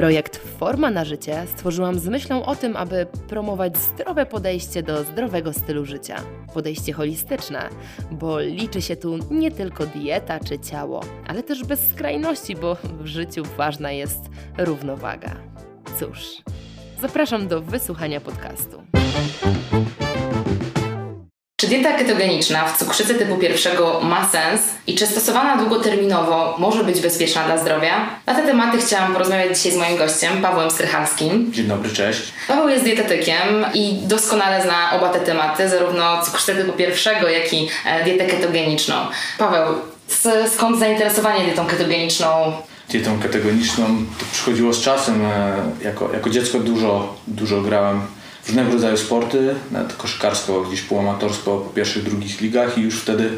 Projekt Forma na życie stworzyłam z myślą o tym, aby promować zdrowe podejście do zdrowego stylu życia. Podejście holistyczne, bo liczy się tu nie tylko dieta czy ciało, ale też bez skrajności, bo w życiu ważna jest równowaga. Cóż, zapraszam do wysłuchania podcastu. Czy dieta ketogeniczna w cukrzycy typu pierwszego ma sens i czy stosowana długoterminowo może być bezpieczna dla zdrowia? Na te tematy chciałam porozmawiać dzisiaj z moim gościem, Pawłem Strychalskim. Dzień dobry, cześć. Paweł jest dietetykiem i doskonale zna oba te tematy, zarówno cukrzycę typu pierwszego, jak i e, dietę ketogeniczną. Paweł, skąd zainteresowanie dietą ketogeniczną? Dietą ketogeniczną to przychodziło z czasem. E, jako, jako dziecko dużo, dużo grałem różnego rodzaju sporty, nawet koszykarsko, gdzieś półamatorsko po pierwszych, drugich ligach i już wtedy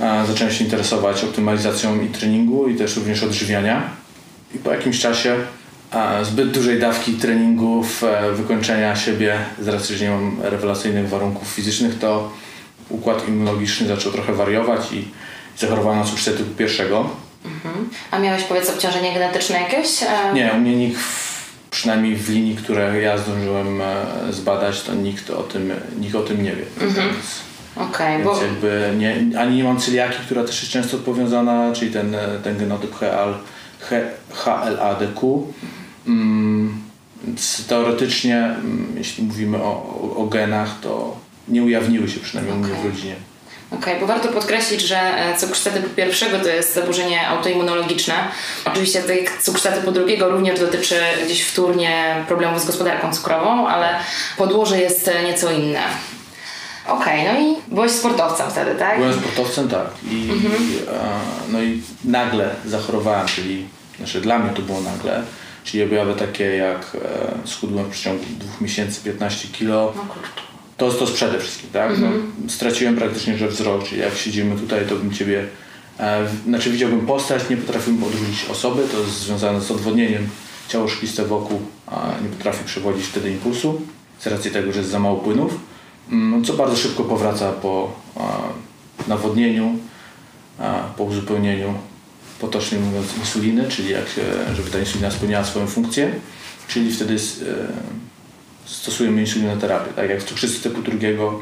e, zacząłem się interesować optymalizacją i treningu i też również odżywiania. I po jakimś czasie e, zbyt dużej dawki treningów, e, wykończenia siebie z racji, że nie mam rewelacyjnych warunków fizycznych, to układ immunologiczny zaczął trochę wariować i zachorowałem na cukrzycę typu pierwszego. Mhm. A miałeś powiedz obciążenie genetyczne jakieś? Nie, u mnie nikt przynajmniej w linii, które ja zdążyłem e, zbadać, to nikt o tym, nikt o tym nie wie. Mhm. Więc, okay, więc bo... jakby nie, ani nie mam celiaki, która też jest często powiązana, czyli ten, e, ten genotyp HL, HLA-DQ. Mm, więc teoretycznie, mm, jeśli mówimy o, o, o genach, to nie ujawniły się przynajmniej okay. u mnie w rodzinie. Okej, okay, bo warto podkreślić, że e, cukrzyca typu pierwszego to jest zaburzenie autoimmunologiczne. Oczywiście tej cukrzyca typu drugiego również dotyczy gdzieś wtórnie problemów z gospodarką cukrową, ale podłoże jest nieco inne. Okej, okay, no i byłeś sportowcem wtedy, tak? Byłem sportowcem, tak. I, mhm. no i nagle zachorowałem, czyli znaczy dla mnie to było nagle, czyli objawy takie jak e, schudłem w przeciągu dwóch miesięcy 15 kilo. No kurczę to, to jest przede wszystkim, tak? No, mhm. straciłem praktycznie że wzrok, czyli jak siedzimy tutaj, to bym Ciebie, e, znaczy widziałbym postać, nie potrafiłbym odróżnić osoby, to jest związane z odwodnieniem. Ciało szkliste wokół a nie potrafi przewodzić wtedy impulsu, z racji tego, że jest za mało płynów, mm, co bardzo szybko powraca po a, nawodnieniu, a, po uzupełnieniu, potocznie mówiąc, insuliny, czyli jak, żeby ta insulina spełniała swoją funkcję, czyli wtedy jest, e, stosujemy insulinoterapię. Tak jak w cukrzycy typu drugiego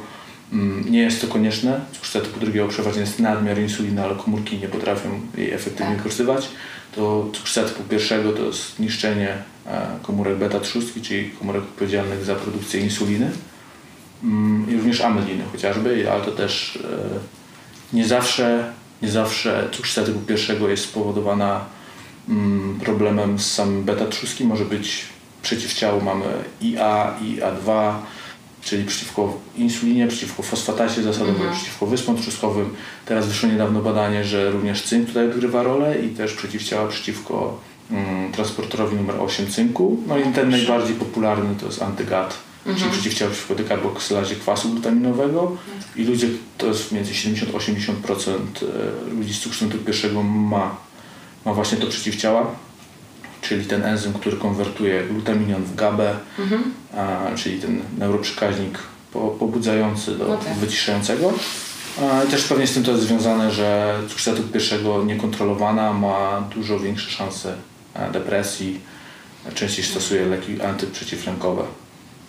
mm, nie jest to konieczne. Cukrzyca typu drugiego przeważnie jest nadmiar insuliny, ale komórki nie potrafią jej efektywnie tak. wykorzystywać. To cukrzyca typu pierwszego to jest niszczenie e, komórek beta-trzustki, czyli komórek odpowiedzialnych za produkcję insuliny mm, i również amyliny chociażby, ale to też e, nie zawsze, nie zawsze cukrzyca typu pierwszego jest spowodowana mm, problemem z samym beta-trzustki. Może być przeciwciału mamy IA, IA2, czyli przeciwko insulinie, przeciwko fosfatacie zasadowym, mhm. przeciwko wyspom trzustkowym. Teraz wyszło niedawno badanie, że również cynk tutaj odgrywa rolę i też przeciwciała przeciwko mm, transportorowi numer 8 cynku. No i ten najbardziej popularny to jest antygat, mhm. czyli przeciwciała przeciwko dekarboksylazie kwasu glutaminowego i ludzie, to jest między 70-80% e, ludzi z cukrzycą typu pierwszego ma, ma właśnie to przeciwciała czyli ten enzym, który konwertuje glutaminion w GABę, mhm. a, czyli ten neuroprzekaźnik po, pobudzający do no tak. wyciszającego. A, też pewnie z tym to jest związane, że cukrzyca typu pierwszego niekontrolowana ma dużo większe szanse depresji, częściej stosuje leki antyprzeciwlękowe.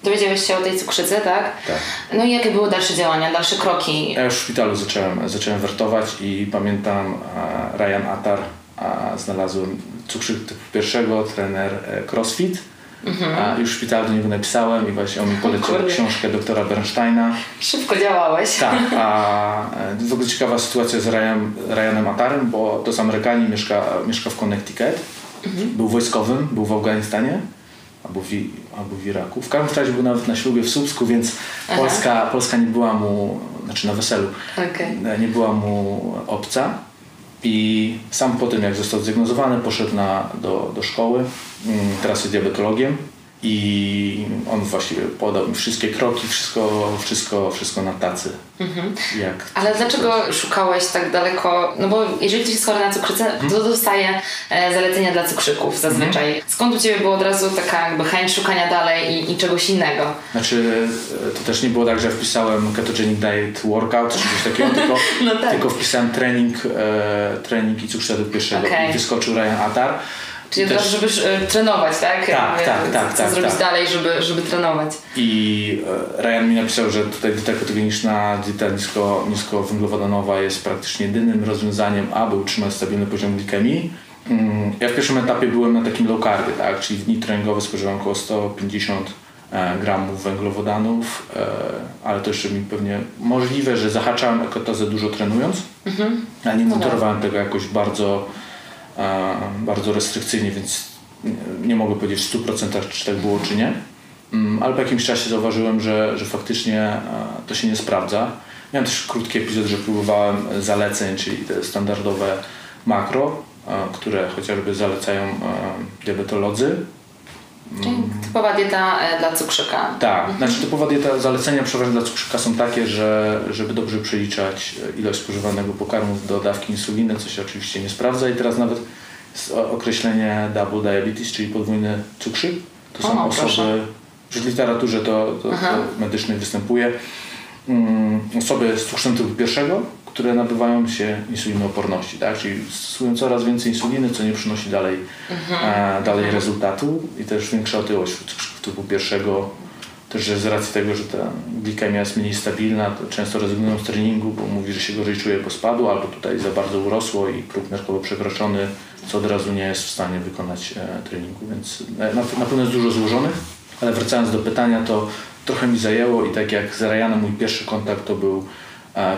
Dowiedziałeś się o tej cukrzycy, tak? Tak. No i jakie były dalsze działania, dalsze kroki? Ja już w szpitalu zacząłem, zacząłem wertować i pamiętam Ryan Atar znalazłem cukrzyk typu pierwszego, trener e, CrossFit. Mhm. A już w szpitalu do niego napisałem i właśnie on mi polecił książkę doktora Bernsteina. Szybko działałeś. Tak, a e, w ogóle ciekawa sytuacja z Ryan, Ryanem Atarem, bo to jest Amerykanin, mieszka, mieszka w Connecticut. Mhm. Był wojskowym, był w Afganistanie albo w, albo w Iraku. W każdym razie był nawet na ślubie w Słupsku, więc Polska, Polska nie była mu, znaczy na weselu, okay. nie była mu obca. I sam po tym, jak został zdiagnozowany, poszedł na, do, do szkoły. Mm, teraz jest diabetologiem. I on właściwie podał mi wszystkie kroki, wszystko, wszystko, wszystko na tacy. Mhm. Jak Ale dlaczego szukałeś tak daleko? No bo jeżeli ktoś jest chory na cukrzycę, mhm. to dostaje e, zalecenia dla cukrzyków zazwyczaj. Mhm. Skąd u Ciebie było od razu taka jakby chęć szukania dalej i, i, czegoś innego? Znaczy, e, to też nie było tak, że wpisałem ketogenic diet workout czy coś takiego, tylko, no tak. tylko wpisałem trening, e, trening i cukrzyca do pierwszego okay. i wyskoczył Ryan Atar. Czyli też... żeby y, trenować, tak? Tak, tak, tak. tak co tak, zrobić tak. dalej, żeby, żeby trenować. I e, Ryan mi napisał, że tutaj dieta ketogeniczna, dieta nisko, niskowęglowodanowa jest praktycznie jedynym rozwiązaniem, aby utrzymać stabilny poziom glikemii. Mm, ja w pierwszym etapie byłem na takim low carbie, tak? czyli w dni treningowe spożywałem około 150 e, gramów węglowodanów, e, ale to jeszcze mi pewnie możliwe, że zahaczałem o ketozę dużo trenując, mhm. ale nie no monitorowałem tego jakoś bardzo bardzo restrykcyjnie, więc nie mogę powiedzieć w 100% czy tak było, czy nie. Mm, ale po jakimś czasie zauważyłem, że, że faktycznie to się nie sprawdza. Miałem też krótki epizod, że próbowałem zaleceń, czyli te standardowe makro, które chociażby zalecają diabetolodzy. Czyli typowa dieta e, dla cukrzyka. Tak, mhm. znaczy typowa dieta, zalecenia przeważnie dla cukrzyka są takie, że żeby dobrze przeliczać e, ilość spożywanego pokarmu do dawki insuliny, co się oczywiście nie sprawdza i teraz nawet określenie double diabetes, czyli podwójny cukrzyk, to są o, osoby, proszę. w literaturze to, to, to medycznej występuje, um, osoby z cukrzycą typu pierwszego, które nabywają się insulinooporności, tak? czyli stosują coraz więcej insuliny, co nie przynosi dalej, mhm. e, dalej rezultatu i też większa otyłość w typu pierwszego też z racji tego, że ta glikemia jest mniej stabilna, to często rezygnują z treningu, bo mówi, że się gorzej czuje po spadu, albo tutaj za bardzo urosło i próg nerkowo przekroczony, co od razu nie jest w stanie wykonać e, treningu, więc e, na, na pewno jest dużo złożonych, ale wracając do pytania, to trochę mi zajęło i tak jak z Ryanem mój pierwszy kontakt to był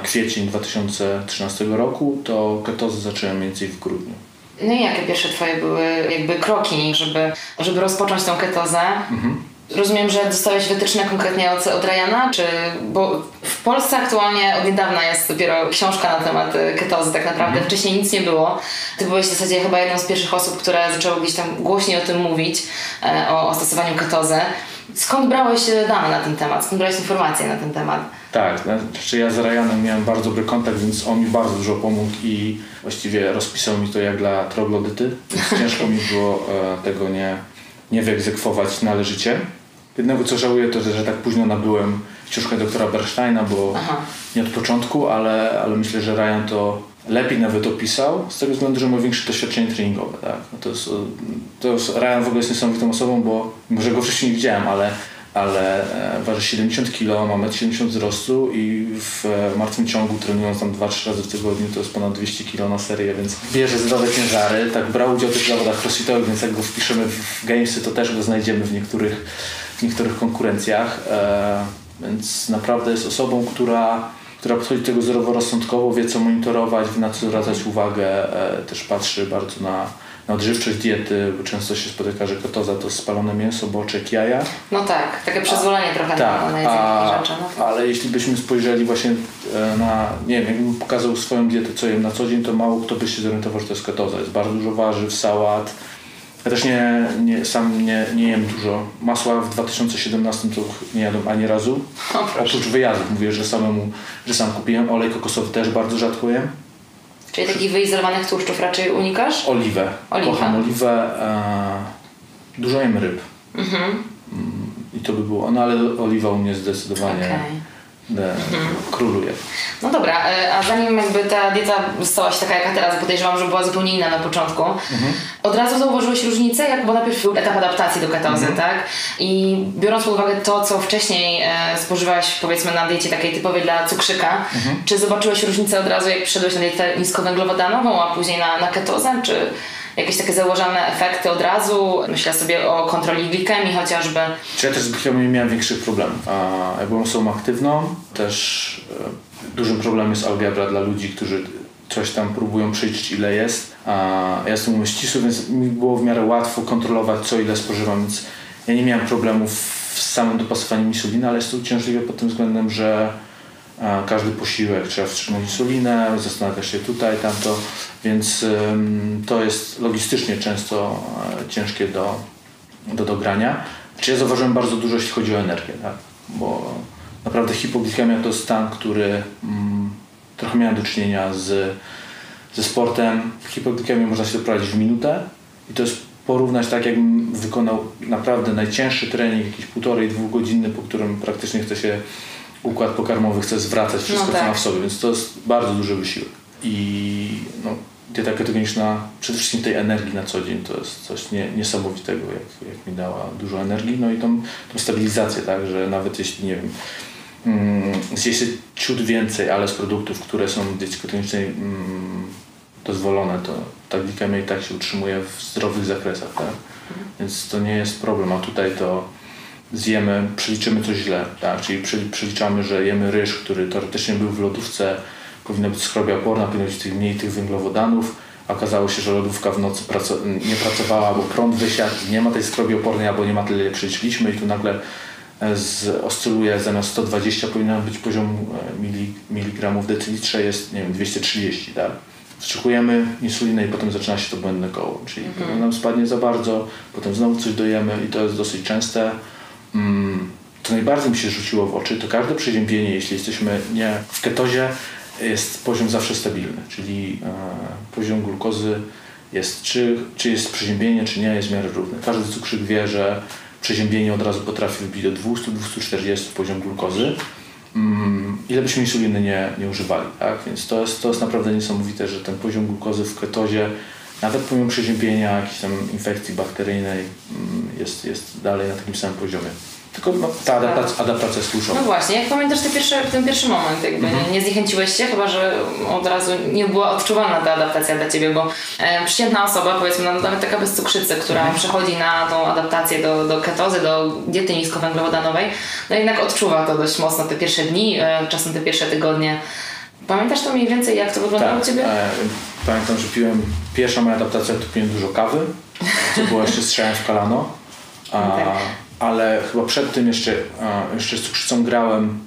kwiecień 2013 roku, to ketozę zacząłem mniej więcej w grudniu. No i jakie pierwsze Twoje były jakby kroki, żeby, żeby rozpocząć tą ketozę? Mhm. Rozumiem, że dostałeś wytyczne konkretnie od, od Ryana, czy, bo w Polsce aktualnie od niedawna jest dopiero książka na temat ketozy, tak naprawdę mhm. wcześniej nic nie było. Ty byłeś w zasadzie chyba jedną z pierwszych osób, które zaczęły gdzieś tam głośniej o tym mówić, e, o, o stosowaniu ketozy. Skąd brałeś dane na ten temat? Skąd brałeś informacje na ten temat? Tak, znaczy ja z Ryanem miałem bardzo dobry kontakt, więc on mi bardzo dużo pomógł i właściwie rozpisał mi to jak dla troglodyty, ciężko mi było e, tego nie, nie wyegzekwować należycie. Jednego co żałuję to, że tak późno nabyłem książkę doktora Bernsteina, bo Aha. nie od początku, ale, ale myślę, że Ryan to lepiej nawet opisał, z tego względu, że ma większe doświadczenie treningowe. Tak? No to jest, to jest, Ryan w ogóle jest niesamowitą osobą, bo może go wcześniej nie widziałem, ale ale e, waży 70 kg, ma 1,70 m wzrostu i w e, martwym ciągu trenując tam 2-3 razy w tygodniu to jest ponad 200 kg na serię, więc bierze zdrowe ciężary, tak brał udział też w zawodach crossfitowych, więc jak go wpiszemy w gamesy to też go znajdziemy w niektórych, w niektórych konkurencjach, e, więc naprawdę jest osobą, która która podchodzi do tego zdroworozsądkowo, wie co monitorować, na co zwracać uwagę, e, też patrzy bardzo na na odżywczość diety, bo często się spotyka, że ketoza to spalone mięso, boczek, jaja. No tak, takie przyzwolenie trochę tak, na, na jedzenie a, rzeczy. No tak. Ale jeśli byśmy spojrzeli właśnie e, na, nie wiem, jakbym pokazał swoją dietę, co jem na co dzień, to mało kto by się zorientował, że to jest ketoza. Jest bardzo dużo warzyw, sałat. Ja też nie, nie, sam nie, nie jem dużo. Masła w 2017 to nie jadłem ani razu. O, Oprócz wyjazdów mówię, że samemu, że sam kupiłem. Olej kokosowy też bardzo rzadko jem. Czyli takich wyizolowanych tłuszczów raczej unikasz? Oliwę. Oliwa. Kocham oliwę. E, dużo jem ryb. Mhm. Mm, I to by było. No ale oliwa u mnie zdecydowanie. Okay mhm. króluje. No dobra, e, a zanim jakby ta dieta stała się taka jaka teraz, podejrzewam, że była zupełnie inna na początku, mhm. od razu zauważyłeś różnicę, jak, bo najpierw był etap adaptacji do ketozy, mhm. tak? I biorąc pod uwagę to, co wcześniej e, spożywałeś powiedzmy na diecie takiej typowej dla cukrzyka, mhm. czy zobaczyłeś różnicę od razu, jak przeszedłeś na dietę niskowęglowodanową, a później na, na ketozę, czy jakieś takie założone efekty od razu. Myślę sobie o kontroli glikemii chociażby. Czy ja też z glikemią nie miałem większych problemów. A ja byłem osobą aktywną, też e, dużym problemem jest algebra dla ludzi, którzy coś tam próbują przeliczyć ile jest. A ja jestem ścisły, więc mi było w miarę łatwo kontrolować co ile spożywam, więc ja nie miałem problemów z samym dopasowaniem insuliny, ale jest to uciążliwe pod tym względem, że każdy posiłek trzeba wstrzymać insulinę, zastanawiać się tutaj, tamto, więc to jest logistycznie często e, ciężkie do, do dogrania. Znaczy ja zauważyłem bardzo dużo, jeśli chodzi o energię, tak? bo naprawdę hipoglikemia to stan, który mm, trochę miałem do czynienia z, ze sportem. Hipoglikemię można się doprowadzić w minutę i to jest porównać tak, jakbym wykonał naprawdę najcięższy trening, jakiś półtorej, dwugodzinny, po którym praktycznie chce się układ pokarmowy chce zwracać wszystko, no tak. co ma w sobie, więc to jest bardzo duży wysiłek. I no, dieta ketogeniczna, przede wszystkim tej energii na co dzień, to jest coś nie, niesamowitego, jak, jak mi dała dużo energii, no i tą, tą stabilizację, tak, że nawet jeśli, nie wiem, mm, zje się ciut więcej, ale z produktów, które są w diecie ketogenicznej mm, dozwolone, to ta glikemia i tak się utrzymuje w zdrowych zakresach, tak? Więc to nie jest problem, a tutaj to zjemy, przeliczymy coś źle, tak? Czyli przeliczamy, że jemy ryż, który teoretycznie był w lodówce, powinna być skrobia oporna, powinno być mniej tych węglowodanów. Okazało się, że lodówka w nocy nie pracowała, bo prąd wysiadł, nie ma tej skrobi opornej, albo nie ma tyle, ile przeliczyliśmy i tu nagle e, z, oscyluje zamiast 120 powinien być poziom e, mili, miligramów decylitrze jest nie wiem, 230, tak? wstrzykujemy insulinę i potem zaczyna się to błędne koło, czyli mhm. nam spadnie za bardzo, potem znowu coś dojemy i to jest dosyć częste. Mm, to najbardziej mi się rzuciło w oczy, to każde przeziębienie, jeśli jesteśmy nie w ketozie, jest poziom zawsze stabilny, czyli e, poziom glukozy jest, czy, czy jest przeziębienie, czy nie, jest w miarę równy. Każdy cukrzyk wie, że przeziębienie od razu potrafi wybić do 200-240 poziom glukozy. Mm, ile byśmy insuliny nie, nie używali, tak? Więc to jest, to jest naprawdę niesamowite, że ten poziom glukozy w ketozie, nawet pomimo przeziębienia, jakiejś tam infekcji bakteryjnej, mm, jest, jest dalej na takim samym poziomie. Tylko no, ta adaptacja, adaptacja jest kluczowa. No właśnie, jak pamiętasz ten pierwszy, ten pierwszy moment, jakby mhm. nie zniechęciłeś się, chyba że od razu nie była odczuwalna ta adaptacja dla Ciebie, bo e, przeciętna osoba, powiedzmy no, nawet taka bez cukrzycy, która mhm. przechodzi na tą adaptację do, do ketozy, do diety niskowęglowodanowej, no jednak odczuwa to dość mocno te pierwsze dni, e, czasem te pierwsze tygodnie. Pamiętasz to mniej więcej, jak to wyglądało tak, u Ciebie? E, pamiętam, że piłem, pierwsza moja adaptacja to piłem dużo kawy, co było jeszcze strzałem w kolano. A, okay ale chyba przed tym jeszcze, jeszcze z cukrzycą grałem,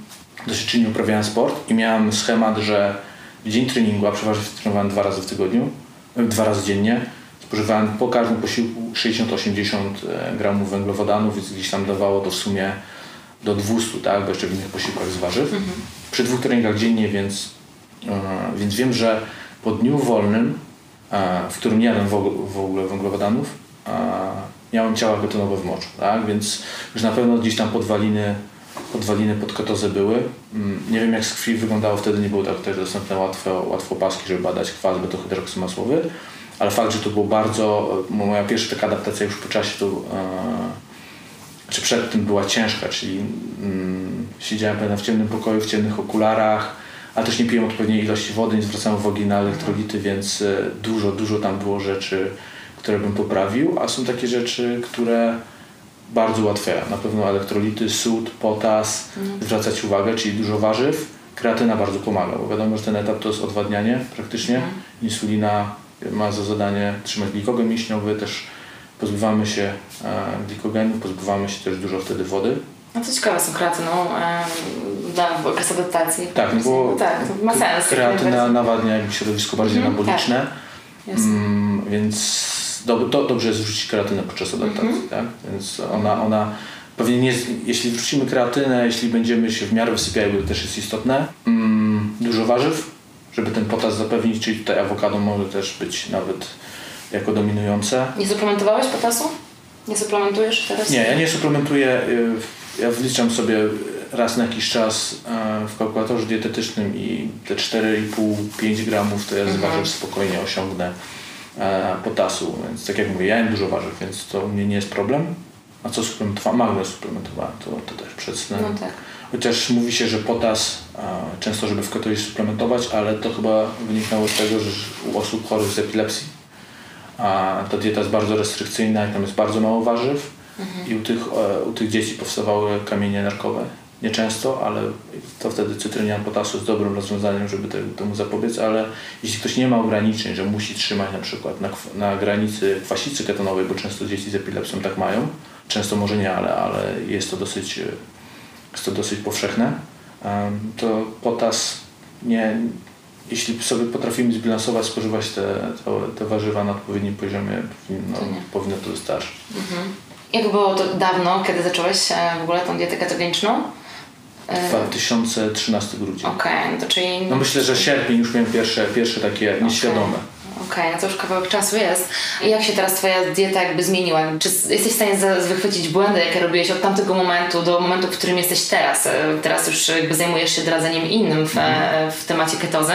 dosyć czynnie uprawiałem sport i miałem schemat, że w dzień treningu, a przeważnie trenowałem dwa razy w tygodniu, e, dwa razy dziennie, spożywałem po każdym posiłku 60-80 e, gramów węglowodanów, więc gdzieś tam dawało to w sumie do 200, tak, bo jeszcze w innych posiłkach z warzyw. Mhm. Przy dwóch treningach dziennie, więc, więc wiem, że po dniu wolnym, w którym nie jadłem w ogóle węglowodanów, miałem ciała betonowe w moczu, tak? więc już na pewno gdzieś tam podwaliny, podwaliny pod ketozę były. Mm, nie wiem jak z krwi wyglądało wtedy, nie było tak też dostępne łatwo, łatwo paski, żeby badać kwas betohydroksymasłowy, ale fakt, że to było bardzo, moja pierwsza taka adaptacja już po czasie to, e, czy przed tym była ciężka, czyli mm, siedziałem w ciemnym pokoju, w ciemnych okularach, ale też nie piłem odpowiedniej ilości wody, nie zwracałem uwagi na elektrolity, więc e, dużo, dużo tam było rzeczy, które bym poprawił, a są takie rzeczy, które bardzo ułatwiają. Na pewno elektrolity, sód, potas, mhm. zwracać uwagę, czyli dużo warzyw. Kreatyna bardzo pomaga, bo wiadomo, że ten etap to jest odwadnianie praktycznie. Mhm. Insulina ma za zadanie trzymać glikogen mięśniowy, też pozbywamy się e, glikogenu, pozbywamy się też dużo wtedy wody. No to ciekawe są kreatyną w okres adaptacji. Tak, no bo tak, to ma sens. Kreatyna nawadnia środowisko bardziej mhm, anaboliczne, tak. mm, więc do, do, dobrze jest wrzucić kreatynę podczas adaptacji, mm -hmm. tak? Więc ona, ona pewnie nie, jeśli wrzucimy kreatynę, jeśli będziemy się w miarę wysypiali, bo to też jest istotne, mm, dużo warzyw, żeby ten potas zapewnić, czyli tutaj awokado może też być nawet jako dominujące. Nie suplementowałeś potasu? Nie suplementujesz teraz? Nie, ja nie suplementuję. Y, ja wliczam sobie raz na jakiś czas w kalkulatorze dietetycznym i te 4,5-5 gramów to ja z mhm. warzyw spokojnie osiągnę E, potasu, więc tak jak mówię, ja jem dużo warzyw, więc to u mnie nie jest problem. A co suplementowałem? Magnez suplementowałem, to, to też przed snem. No tak. Chociaż mówi się, że potas e, często, żeby w ketozie suplementować, ale to chyba wynikało z tego, że u osób chorych z epilepsji a ta dieta jest bardzo restrykcyjna i tam jest bardzo mało warzyw mhm. i u tych, e, u tych dzieci powstawały kamienie nerkowe nieczęsto, ale to wtedy cytrynian potasu jest dobrym rozwiązaniem, żeby temu zapobiec, ale jeśli ktoś nie ma ograniczeń, że musi trzymać na przykład na, na granicy kwasicy ketonowej, bo często dzieci z epilepsją tak mają, często może nie, ale, ale jest to dosyć, jest to dosyć powszechne, to potas nie, jeśli sobie potrafimy zbilansować, spożywać te, te, te warzywa na odpowiednim poziomie, powinno, powinno to wystarczyć. Mhm. Jak było to dawno, kiedy zacząłeś e, w ogóle tą dietę ketogeniczną? 2013 grudzień. Okej, okay, no to czyli... No myślę, że sierpień już miałem pierwsze, pierwsze takie nieświadome. Okej, okay, no to już kawałek czasu jest. I jak się teraz Twoja dieta jakby zmieniła? Czy jesteś w stanie wychwycić błędy, jakie robiłeś od tamtego momentu do momentu, w którym jesteś teraz? E, teraz już jakby zajmujesz się doradzeniem innym w, mm. w temacie ketozy.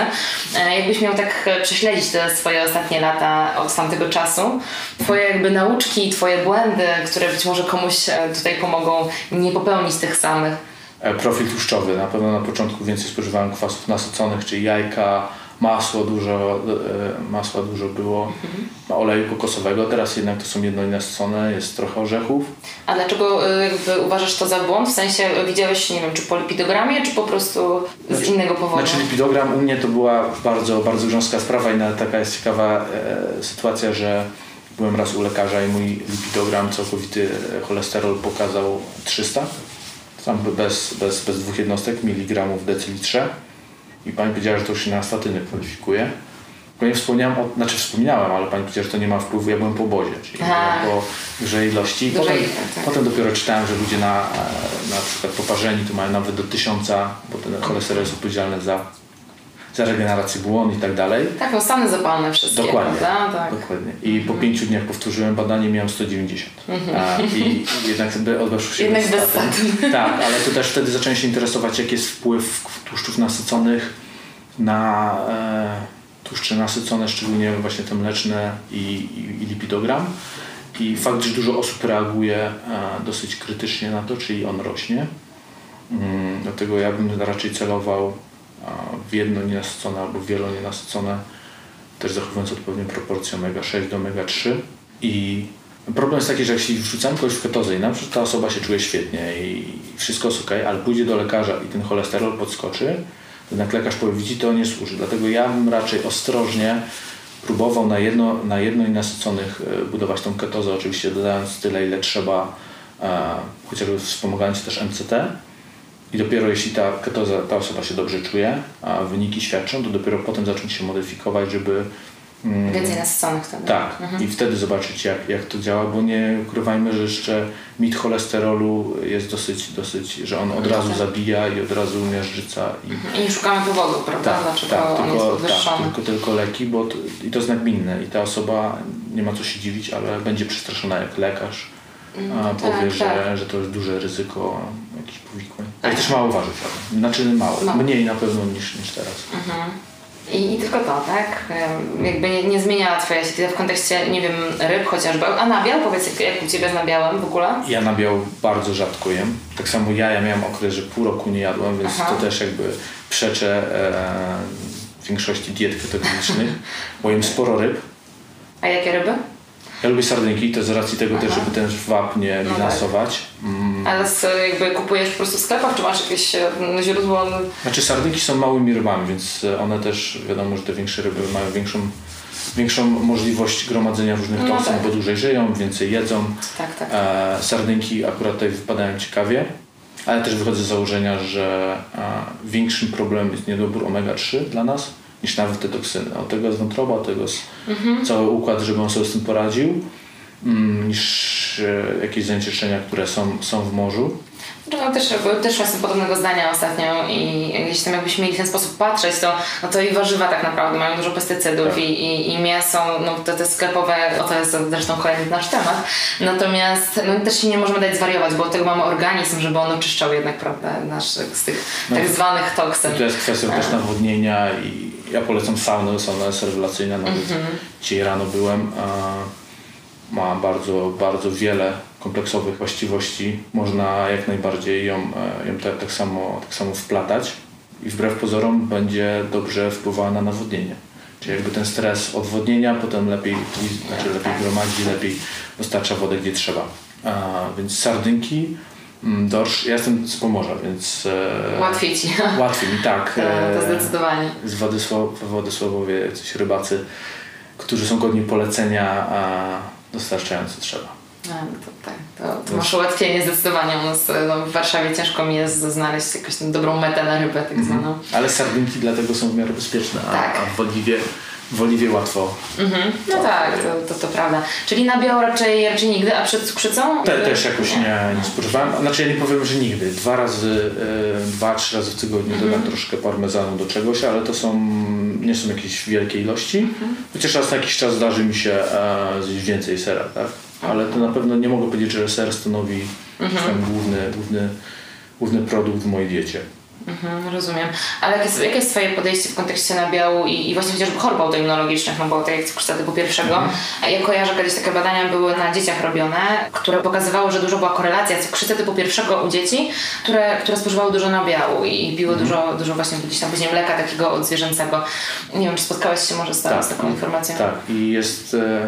E, jakbyś miał tak prześledzić te swoje ostatnie lata od tamtego czasu, Twoje jakby nauczki, Twoje błędy, które być może komuś tutaj pomogą nie popełnić tych samych? Profil tłuszczowy. Na pewno na początku więcej spożywałem kwasów nasyconych, czyli jajka, masło dużo, e, masła dużo było, mhm. oleju kokosowego, teraz jednak to są jednonasycone, jest trochę orzechów. A dlaczego e, jakby uważasz to za błąd? W sensie widziałeś, nie wiem, czy po lipidogramie, czy po prostu z znaczy, innego powodu? Znaczy lipidogram u mnie to była bardzo, bardzo grząska sprawa i nawet taka jest ciekawa e, sytuacja, że byłem raz u lekarza i mój lipidogram, całkowity cholesterol pokazał 300, tam bez, bez, bez dwóch jednostek, miligramów w decilitrze i pani powiedziała, że to już się na statyny kwalifikuje. Bo nie wspomniałem, o, znaczy wspominałem, ale pani powiedziała, że to nie ma wpływu, ja byłem po obozie, czyli po dużej ilości. Potem, tak. potem dopiero czytałem, że ludzie na, na przykład poparzeni to mają nawet do tysiąca, bo ten cholesterol jest odpowiedzialny za za regenerację błon i tak dalej. Tak, no stany zapalne wszystkie, Dokładnie? Tak. Dokładnie. I po pięciu dniach powtórzyłem badanie, miałem 190. Mhm. A, I jednak sobie się Jednak bez statyn. Tak, ale to też wtedy zacząłem się interesować, jaki jest wpływ tłuszczów nasyconych na e, tłuszcze nasycone, szczególnie właśnie te mleczne i, i, i lipidogram. I fakt, że dużo osób reaguje e, dosyć krytycznie na to, czyli on rośnie. Mm, dlatego ja bym raczej celował w jedno nienasycone albo wielonienasycone, też zachowując odpowiednią proporcję omega-6 do omega-3 i Problem jest taki, że jeśli wrzucamy kogoś w ketozę i na przykład ta osoba się czuje świetnie i wszystko jest ok, ale pójdzie do lekarza i ten cholesterol podskoczy, to jednak lekarz powie, widzi, to nie służy. Dlatego ja bym raczej ostrożnie próbował na jedno, na jedno e, budować tą ketozę, oczywiście dodając tyle, ile trzeba, e, chociażby wspomagając też MCT, i dopiero jeśli ta ketoza, ta osoba się dobrze czuje, a wyniki świadczą, to dopiero potem zacząć się modyfikować, żeby mm, Więcej nasyconych wtedy. Tak. Mhm. I wtedy zobaczyć jak, jak to działa, bo nie ukrywajmy, że jeszcze mit cholesterolu jest dosyć, dosyć że on od razu tak. zabija i od razu miażdżyca. I, mhm. I nie szukamy powodu, prawda? Tak, Dlaczego tak, on tylko, jest podwyższony. Tak, tylko, tylko leki, bo to, i to zgnagminne. I ta osoba, nie ma co się dziwić, ale będzie przestraszona jak lekarz tak, powie, tak, że, że to jest duże ryzyko jakichś powikłań. Ale też mało waży Znaczy mało, no. mniej na pewno niż, niż teraz. Mhm. I, I, tylko to, tak? Jakby nie, nie zmieniała Twoja się w kontekście, nie wiem, ryb chociażby. A nabiał? Powiedz, jak, jak u Ciebie z nabiałem w ogóle? Ja nabiał bardzo rzadko jem. Tak samo ja, ja miałem okres, że pół roku nie jadłem, więc Aha. to też jakby przeczę e, większości diet ketogenicznych, bo jem sporo ryb. A jakie ryby? Ja lubię sardynki, to z racji tego Aha. też, żeby ten wap nie no bilansować. Mm. Ale z, jakby kupujesz po prostu w sklepach, czy masz jakieś e, źródło? Znaczy sardynki są małymi rybami, więc e, one też, wiadomo, że te większe ryby mają większą większą możliwość gromadzenia różnych no toksyn, tak. bo dłużej żyją, więcej jedzą. Tak, tak. E, sardynki akurat tutaj wypadają ciekawie, ale też wychodzę z założenia, że e, większym problemem jest niedobór omega-3 dla nas niż nawet te toksyny. Od tego jest wątroba, od tego jest mhm. cały układ, żeby on sobie z tym poradził, mm, niż e, jakieś zanieczyszczenia, które są, są w morzu. No, też, też jestem podobnego zdania ostatnio i jeśli tam jakbyśmy mieli w ten sposób patrzeć, to, no to i warzywa tak naprawdę mają dużo pestycydów tak. i, i, i mięso, no to te sklepowe, o to jest zresztą kolejny nasz temat. Natomiast no, też się nie możemy dać zwariować, bo od tego mamy organizm, żeby on oczyszczał jednak prawda, naszych z tych no, tak zwanych toksyn. To jest kwestia też nawodnienia i ja polecam saunę, sauna jest rewelacyjna, nawet mm -hmm. dzisiaj rano byłem. ma bardzo, bardzo wiele kompleksowych właściwości. Można jak najbardziej ją, e, ją tak, tak, samo, tak samo wplatać i wbrew pozorom będzie dobrze wpływała na nawodnienie. Czyli jakby ten stres odwodnienia potem lepiej, znaczy lepiej gromadzi, lepiej dostarcza wodę gdzie trzeba. A, więc sardynki, mm, dorsz, ja jestem z Pomorza, więc... E, łatwiej ci. Łatwiej mi, tak. to, to e, zdecydowanie. Z Władysław, Władysławowie coś rybacy, którzy są godni polecenia, a dostarczający trzeba. No, to, tak, to, to masz ułatwienie zdecydowanie. U nas no, w Warszawie ciężko mi jest znaleźć jakąś dobrą metę na rybę tak mm. zwaną. Ale sardynki dlatego są w miarę bezpieczne, a, tak. a w Oliwie w oliwie łatwo. Mhm. No tak, to, to, to prawda. Czyli nabiał raczej, raczej nigdy, a przed cukrzycą? Te, też jakoś nie, nie spożywałem. Znaczy ja nie powiem, że nigdy. Dwa razy, e, dwa, trzy razy w tygodniu Mhm. dodam troszkę parmezanu do czegoś, ale to są, nie są jakieś wielkie ilości. Mhm. Chociaż raz na jakiś czas zdarzy mi się e, zjeść więcej sera, tak? Ale to na pewno nie mogę powiedzieć, że ser stanowi Mhm. główny, główny, główny produkt w mojej diecie. Mhm, rozumiem. Ale jakie jest, jakie jest Twoje podejście w kontekście nabiału i, i właśnie chociażby chorób autoimmunologicznych, no bo tak jak cukrzyca typu pierwszego, a ja kojarzę kiedyś takie badania były na dzieciach robione, które pokazywały, że dużo była korelacja cukrzycy typu pierwszego u dzieci, które, które spożywały dużo nabiału i piły dużo, dużo właśnie gdzieś tam później mleka takiego odzwierzęcego. Nie wiem, czy spotkałeś się może z, ta, z taką informacją? Tak, i jest e,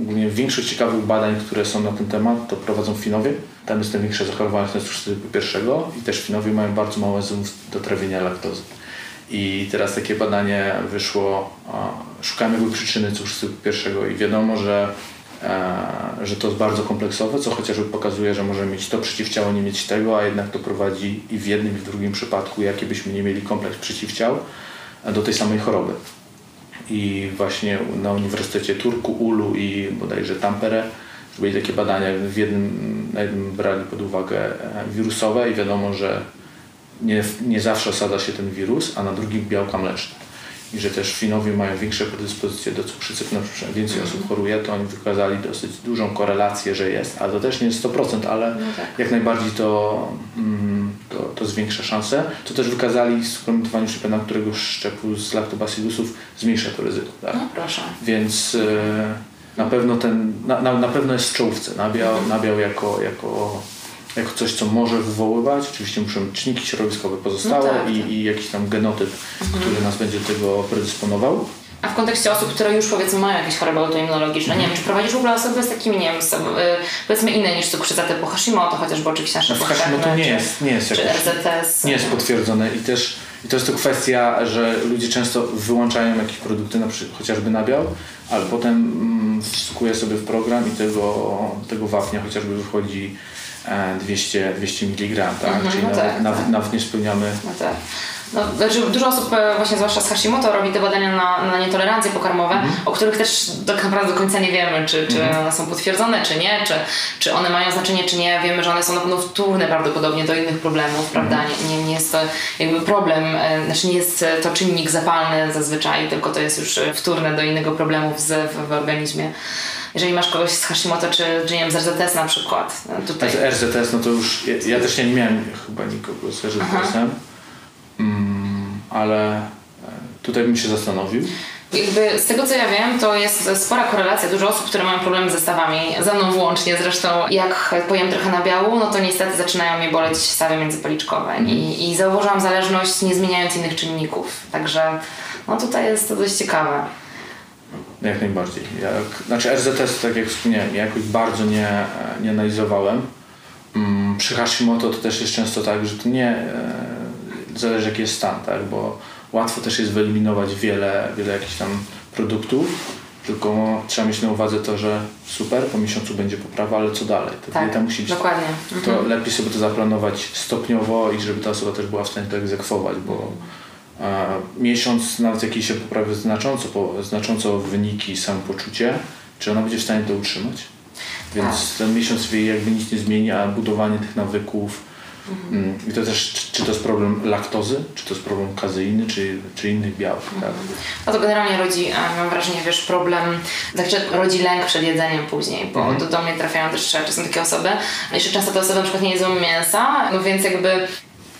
ogólnie większość ciekawych badań, które są na ten temat, to prowadzą Finowie. Tam jest największe zachorowanie na cukrzycę typu pierwszego i też Finowie mają bardzo małe enzymów do trawienia laktozy. I teraz takie badanie wyszło, szukamy jakby przyczyny cukrzycy typu pierwszego i wiadomo, że, e, że to jest bardzo kompleksowe, co chociażby pokazuje, że możemy mieć to przeciwciało, nie mieć tego, a jednak to prowadzi i w jednym i w drugim przypadku, jaki byśmy nie mieli kompleks przeciwciał, e, do tej samej choroby i właśnie na Uniwersytecie Turku, Ulu i bodajże Tampere zrobili takie badania. W jednym, na jednym brali pod uwagę e, wirusowe i wiadomo, że nie, nie zawsze osada się ten wirus, a na drugim białka mleczne. I że też Finowie mają większe predyspozycje do cukrzycy, na przykład więcej osób choruje, to oni wykazali dosyć dużą korelację, że jest, ale to też nie jest 100%, ale jak najbardziej to, mm, to, to zwiększa szanse. To też wykazali w suplementowaniu szczypena któregoś szczepu z laktobacillusów zmniejsza to ryzyko. Tak? No proszę. Więc e, na pewno ten, na, na, na pewno jest w czołówce. Nabiał, nabiał jako, jako, jako coś, co może wywoływać. Oczywiście muszą być czynniki środowiskowe pozostałe No tak, i, tak. i jakiś tam genotyp, który nas będzie tego predysponował. A w kontekście osób, które już powiedzmy mają jakieś choroby autoimmunologiczne, nie wiem, czy prowadzisz w ogóle osoby z takimi, nie wiem, z, y, powiedzmy inne niż cukrzyca typu Hashimoto, chociażby oczywiście nasze No Hashimoto nie jest, nie jest czy RZTS. nie jest potwierdzone i też i to jest to kwestia, że ludzie często wyłączają jakieś produkty, na przykład chociażby nabiał, ale potem mm, wstukuje sobie w program i tego, tego wapnia chociażby wychodzi 200, 200 mg, tak? Mhm, Czyli no nawet, tak, nawet, tak. nawet nie spełniamy No tak. No, znaczy dużo osób, e, właśnie zwłaszcza z Hashimoto, robi te badania na, na nietolerancje pokarmowe, Mhm. o których też tak naprawdę do końca nie wiemy, czy, czy one są potwierdzone, czy nie, czy, czy one mają znaczenie, czy nie. Wiemy, że one są na pewno wtórne prawdopodobnie do innych problemów, prawda? Mhm. Nie, nie, nie jest to jakby problem, e, znaczy nie jest to czynnik zapalny zazwyczaj, tylko to jest już e, wtórne do innego problemów z, w, w organizmie. Jeżeli masz kogoś z Hashimoto, czy, czy nie wiem, z RZTS na przykład, e, tutaj... Z RZTS, no to już, ja, ja też nie miałem chyba nikogo z RZTS-em, mm, ale e, tutaj bym się zastanowił. Jakby z tego co ja wiem, to jest spora korelacja. Dużo osób, które mają problemy ze stawami, ze mną włącznie zresztą, jak pojem trochę nabiału, no to niestety zaczynają mnie boleć stawy międzypoliczkowe. I, I zauważyłam zależność nie zmieniając innych czynników. Także no tutaj jest to dość ciekawe. Jak najbardziej. Jak, znaczy RZS, tak jak wspomniałem, ja jakoś bardzo nie, nie analizowałem. Mm, Przy Hashimoto to też jest często tak, że to nie e, zależy jaki jest stan, tak? bo łatwo też jest wyeliminować wiele, wiele jakichś tam produktów, tylko trzeba mieć na uwadze to, że super, po miesiącu będzie poprawa, ale co dalej? Ta Tak, dieta musi być dokładnie. to lepiej sobie to zaplanować stopniowo i żeby ta osoba też była w stanie to egzekwować, bo e, miesiąc nawet jakiś się poprawi znacząco, po, znacząco wyniki, samopoczucie, czy ona będzie w stanie to utrzymać? Więc ten miesiąc jakby nic nie zmieni, a budowanie tych nawyków mm, i to też, czy, czy to jest problem laktozy, czy to jest problem kazeiny, czy, czy innych białek, tak? No to generalnie rodzi, mam wrażenie, wiesz, problem, znaczy rodzi lęk przed jedzeniem później, bo do, do mnie trafiają też czasem takie osoby. Jeszcze często te osoby na przykład nie jedzą mięsa, no więc jakby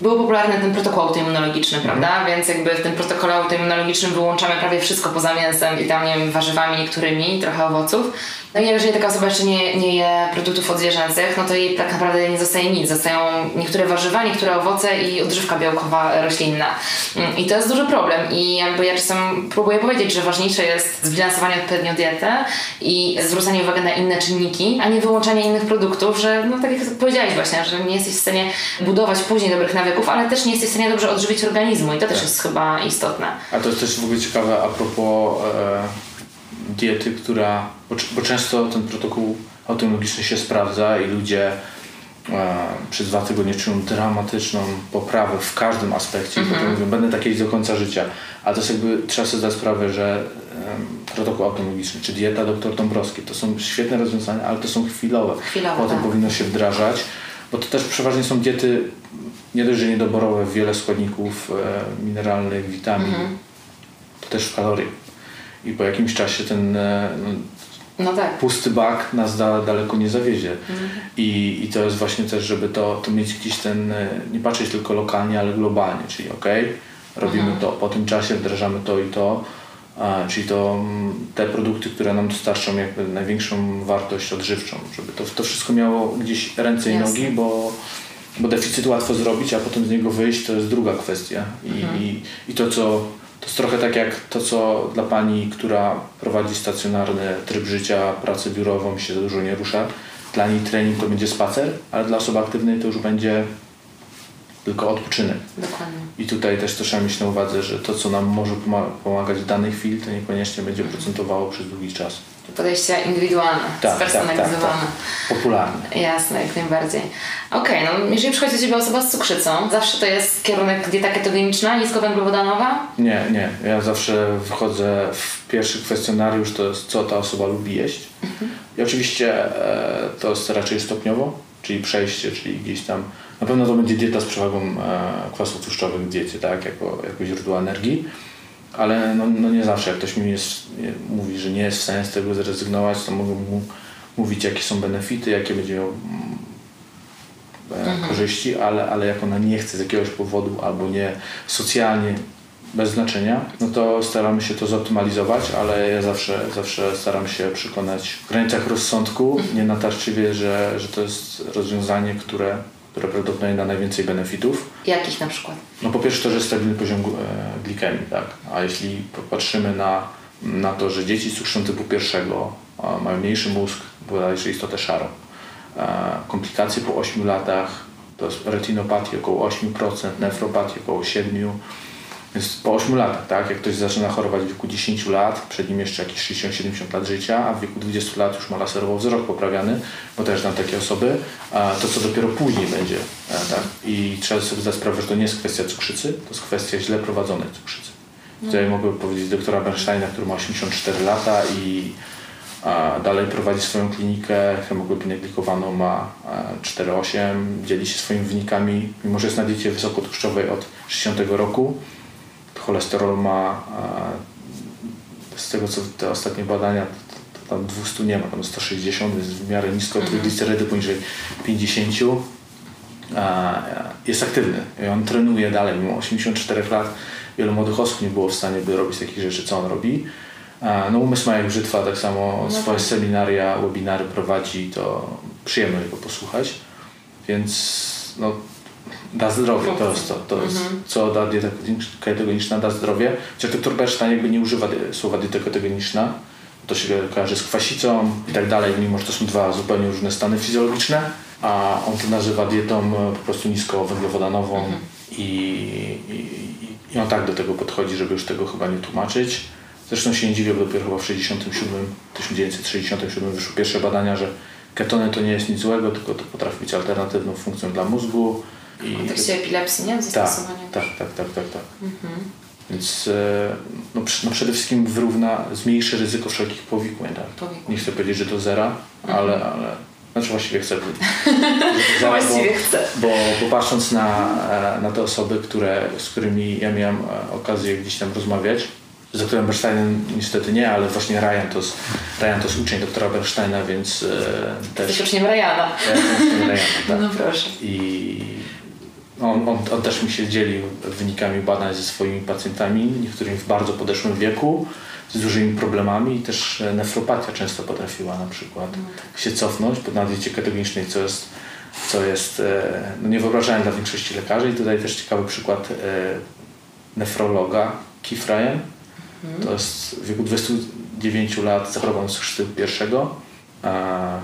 był popularny ten protokół autoimmunologiczny, prawda? Więc jakby w tym protokole autoimmunologicznym wyłączamy prawie wszystko poza mięsem i tam, nie wiem, warzywami niektórymi, trochę owoców. No i jeżeli taka osoba jeszcze nie, nie je produktów odzwierzęcych, no to jej tak naprawdę nie zostaje nic. Zostają niektóre warzywa, niektóre owoce i odżywka białkowa roślinna. Mm, I to jest duży problem. I jakby ja czasem próbuję powiedzieć, że ważniejsze jest zbilansowanie odpowiednio dietę i zwrócenie uwagi na inne czynniki, a nie wyłączanie innych produktów, że no tak jak powiedziałeś właśnie, że nie jesteś w stanie budować później dobrych nawyków, ale też nie jesteś w stanie dobrze odżywić organizmu i to też jest chyba istotne. A to jest też w ogóle ciekawe a propos e, diety, która. Bo, często ten protokół autoimmunologiczny się sprawdza i ludzie e, przez dwa tygodnie czują dramatyczną poprawę w każdym aspekcie i potem mówią, będę taki do końca życia. A to jest jakby, trzeba sobie zdać sprawę, że em, protokół autonomiczny, czy dieta dr Dąbrowski, to są świetne rozwiązania, ale to są chwilowe. Chwilowe, Potem tak. powinno się wdrażać, bo to też przeważnie są diety nie dość, że niedoborowe, wiele składników e, mineralnych, witamin, to też w kalorii. I po jakimś czasie ten e, no, No tak. pusty bak nas da, daleko nie zawiezie. I, I to jest właśnie też, żeby to, to mieć gdzieś ten, e, nie patrzeć tylko lokalnie, ale globalnie, czyli ok, robimy to, po tym czasie wdrażamy to i to, a, czyli to mm, te produkty, które nam dostarczą jakby największą wartość odżywczą, żeby to, to wszystko miało gdzieś ręce i Jasne. nogi, bo, bo deficyt łatwo zrobić, a potem z niego wyjść to jest druga kwestia. I, i, i to, co to jest trochę tak jak to, co dla pani, która prowadzi stacjonarny tryb życia, pracę biurową, się za dużo nie rusza. Dla niej trening to będzie spacer, ale dla osoby aktywnej to już będzie tylko odpoczynek. Dokładnie. I tutaj też to trzeba mieć na uwadze, że to, co nam może poma- pomagać w danej chwili, to niekoniecznie będzie procentowało przez długi czas. Podejście indywidualne, spersonalizowane. Popularne. Jasne, jak najbardziej. Okej, no jeżeli przychodzi do Ciebie osoba z cukrzycą, zawsze to jest kierunek dieta ketogeniczna, niskowęglowodanowa? Nie, nie. Ja zawsze wchodzę w pierwszy kwestionariusz, to jest co ta osoba lubi jeść. I oczywiście e, to jest raczej stopniowo, czyli przejście, czyli gdzieś tam. Na pewno to będzie dieta z przewagą e, kwasów tłuszczowych w diecie, tak, jako, jako źródło energii. Ale no, no nie zawsze, jak ktoś mi jest, mówi, że nie jest w stanie z tego zrezygnować, to mogę mu mówić, jakie są benefity, jakie będzie miał e, korzyści, ale, ale jak ona nie chce z jakiegoś powodu albo nie socjalnie, bez znaczenia, no to staramy się to zoptymalizować, ale ja zawsze, zawsze staram się przekonać w granicach rozsądku, nie natarczywie, że, że to jest rozwiązanie, które, które prawdopodobnie da najwięcej benefitów. Jakich na przykład? No po pierwsze to, że jest stabilny poziom e, glikemii, tak? A jeśli popatrzymy na, na to, że dzieci z cukrzycą typu pierwszego a, mają mniejszy mózg, bodajże istotę szarą, e, komplikacje po 8 latach, to jest retinopatii około 8%, nefropatii około 7%, więc po 8 latach, tak? Jak ktoś zaczyna chorować w wieku 10 lat, przed nim jeszcze jakieś 60-70 lat życia, a w wieku 20 lat już ma laserowo wzrok poprawiany, bo też znam takie osoby, to co dopiero później będzie, e, tak? I trzeba sobie zdać sprawę, że to nie jest kwestia cukrzycy, to jest kwestia źle prowadzonej cukrzycy. Tutaj mogę powiedzieć doktora Bernsteina, który ma 84 lata i dalej prowadzi swoją klinikę, hemoglobinę glikowaną ma e, 4,8, dzieli się swoimi wynikami, mimo że jest na diecie wysokotłuszczowej od 60 roku, cholesterol ma e, z tego co te ostatnie badania tam 200 nie ma, tam 160 jest w miarę nisko, tryglicerydy poniżej 50 a, jest aktywny i on trenuje dalej, mimo 84 lat wielu młodych osób nie było w stanie by robić takich rzeczy, co on robi. No umysł ma jak brzytwa, tak samo swoje seminaria, webinary prowadzi, to przyjemno jego posłuchać, więc no, da zdrowie, to jest to, to jest, co da dieta ketogeniczna, da zdrowie. Chociaż doktor Bernstein jakby nie używa słowa dieta ketogeniczna, to się kojarzy z kwasicą i tak dalej, mimo że to są dwa zupełnie różne stany fizjologiczne, a on to nazywa dietą e, po prostu niskowęglowodanową i, i, i on tak do tego podchodzi, żeby już tego chyba nie tłumaczyć. Zresztą się nie dziwię, bo dopiero chyba w 67, 1967 wyszły pierwsze badania, że ketony to nie jest nic złego, tylko to potrafi być alternatywną funkcją dla mózgu. I W kontekście epilepsji, nie? tak, Zastosowania. tak, tak, tak, tak, tak. Więc e, no, no przede wszystkim wyrówna, zmniejszy ryzyko wszelkich powikłań. Tak? Powikłań. Nie chcę powiedzieć, że do zera, ale, ale znaczy właściwie chcę. Zera, Właściwie bo, chcę. Bo, bo patrząc na, e, na te osoby, które, z którymi ja miałem e, okazję gdzieś tam rozmawiać, z doktorem Bernsteinem niestety nie, ale właśnie Ryan to jest, Ryan to jest uczeń doktora Bernsteina, więc e, też... Jesteś uczniem Ryana. Ja uczniem Ryana, tak. No proszę. I on, on, on też mi się dzielił wynikami badań ze swoimi pacjentami, niektórymi w bardzo podeszłym wieku, z dużymi problemami i też e, nefropatia często potrafiła na przykład się cofnąć po na diecie ketogenicznej, co jest, co jest e, no niewyobrażalne dla większości lekarzy. I tutaj też ciekawy przykład e, nefrologa Keith Ryan. To jest w wieku 29 lat zachorował z chrztu pierwszego.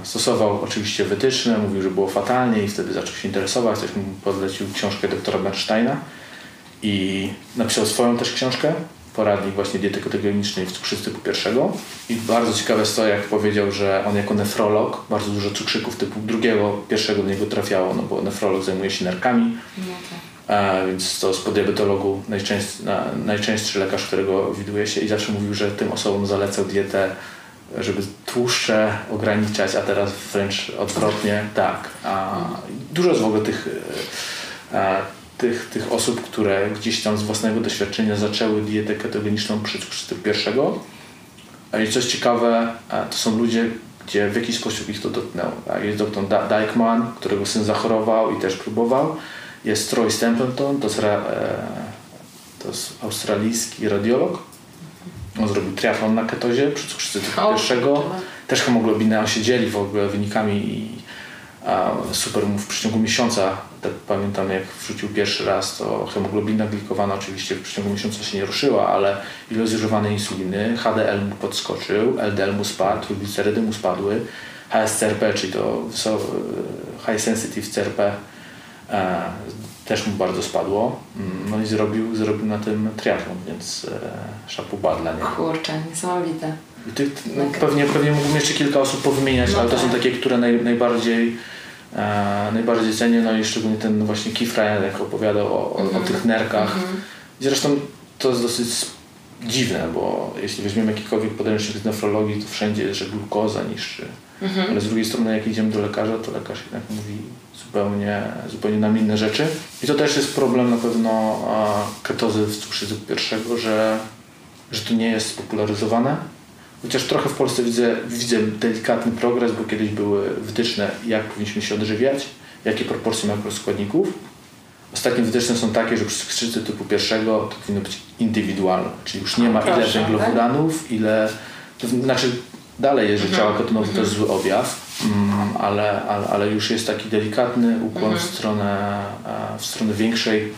Stosował oczywiście wytyczne, mówił, że było fatalnie i wtedy zaczął się interesować. Ktoś mu podlecił książkę doktora Bernsteina i napisał swoją też książkę poradnik właśnie diety ketogenicznej w cukrzycy typu pierwszego. I bardzo ciekawe jest to, jak powiedział, że on jako nefrolog bardzo dużo cukrzyków typu drugiego, pierwszego do niego trafiało, no bo nefrolog zajmuje się nerkami. No tak. A, więc to z diabetologu najczęstszy, na, najczęstszy lekarz, którego widuje się i zawsze mówił, że tym osobom zalecał dietę, żeby tłuszcze ograniczać, a teraz wręcz odwrotnie. Tak. A, dużo jest w ogóle tych a, tych, tych osób, które gdzieś tam z własnego doświadczenia zaczęły dietę ketogeniczną przy cukrzycy pierwszego. I coś ciekawe, to są ludzie, gdzie w jakiś sposób ich to dotknęło. Jest doktor Dijkman, którego syn zachorował i też próbował. Jest Troy Stapleton, to jest, e, to jest australijski radiolog. On zrobił triathlon na ketozie przy cukrzycy pierwszego. Też hemoglobinę, on się dzieli w ogóle wynikami i a super mu w przeciągu miesiąca, tak pamiętam jak wrzucił pierwszy raz, to hemoglobina glikowana oczywiście w przeciągu miesiąca się nie ruszyła, ale ilość zużywanej insuliny, HDL mu podskoczył, LDL mu spadł, triglicerydy mu spadły, HSCRP, czyli to High Sensitive CRP e, też mu bardzo spadło. Mm, no i zrobił, zrobił na tym triatlon, więc e, szapuba dla niego. Kurczę, niesamowite. I tych, no, pewnie, pewnie mógłbym jeszcze kilka osób powymieniać, no ale tak. to są takie, które naj, najbardziej e, najbardziej cenię, no i szczególnie ten właśnie Ryan, jak opowiadał o, o, o mhm. tych nerkach. -hmm. Zresztą to jest dosyć dziwne, bo jeśli weźmiemy jakikolwiek podręcznik z nefrologii, to wszędzie jest, że glukoza niszczy. -hmm. Ale z drugiej strony, jak idziemy do lekarza, to lekarz jednak mówi zupełnie, zupełnie nam inne rzeczy. I to też jest problem na pewno ketozy w cukrzycy pierwszego, że, że to nie jest spopularyzowane Chociaż trochę w Polsce widzę, widzę delikatny progres, bo kiedyś były wytyczne, jak powinniśmy się odżywiać, jakie proporcje makroskładników. Ostatnie wytyczne są takie, że przy cukrzycy typu pierwszego to powinno być indywidualne, czyli już nie ma ile węglowodanów, ile... To znaczy dalej jest, że ciała ketonowe to jest zły objaw, mm, ale, ale, ale już jest taki delikatny ukłon w, mhm. stronę, e, w stronę większej,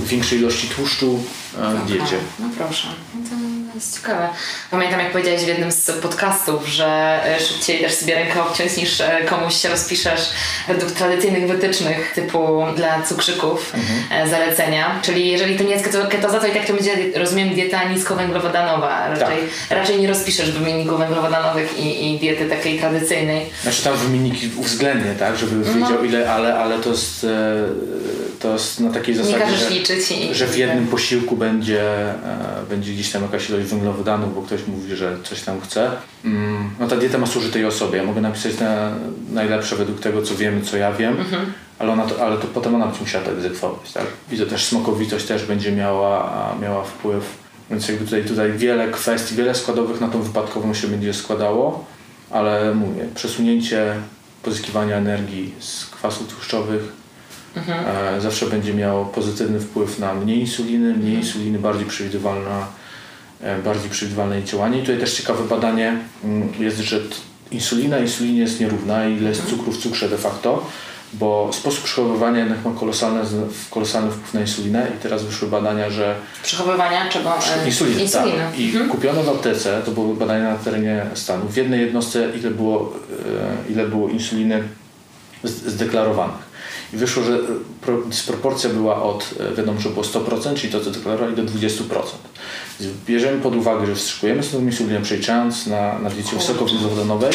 większej ilości tłuszczu e, w diecie. No proszę. No to jest ciekawe. Pamiętam, jak powiedziałeś w jednym z podcastów, że e, szybciej dasz sobie rękę obciąć niż e, komuś się rozpiszesz według tradycyjnych wytycznych typu dla cukrzyków mhm. E, zalecenia. Czyli jeżeli to nie jest ketoza, to i tak to będzie, rozumiem, dieta niskowęglowodanowa. Raczej, tak. raczej nie rozpiszesz wymienników węglowodanowych i, i diety takiej tradycyjnej. Znaczy tam wymienniki uwzględnie, tak? Żeby no. wiedział ile, ale, ale to jest, to jest na takiej zasadzie, że, liczyć i, że w jednym posiłku będzie, będzie gdzieś tam jakaś ilość węglowodanów, bo ktoś mówi, że coś tam chce. Mm, no ta dieta ma służyć tej osobie. Ja mogę napisać na najlepsze według tego, co wiemy, co ja wiem, mhm. ale, ona to, ale to potem ona będzie musiała to egzekwować. Tak? Widzę też smakowitość też będzie miała, miała wpływ. Więc jakby tutaj, tutaj wiele kwestii, wiele składowych na tą wypadkową się będzie składało, ale mówię, przesunięcie pozyskiwania energii z kwasów tłuszczowych mhm. e, zawsze będzie miało pozytywny wpływ na mniej insuliny, mniej mhm. insuliny, bardziej przewidywalna E, bardziej przewidywalne działanie. I tutaj też ciekawe badanie mm, jest, że insulina insulinie jest nierówna, ile jest cukru w cukrze de facto, bo sposób przechowywania jednak ma kolosalny, kolosalny wpływ na insulinę i teraz wyszły badania, że... Przechowywania czego? Insuliny, Insuliny. Tak. I mhm. kupiono w aptece, to były badania na terenie Stanów, w jednej jednostce ile było, e, ile było insuliny zdeklarowanych. I wyszło, że dysproporcja była od, e, wiadomo, że było 100%, czyli to co deklarowali, do 20%. Bierzemy pod uwagę, że wstrzykujemy sobie insulinę przejrzając na, na diecie wysokowęglowodanowej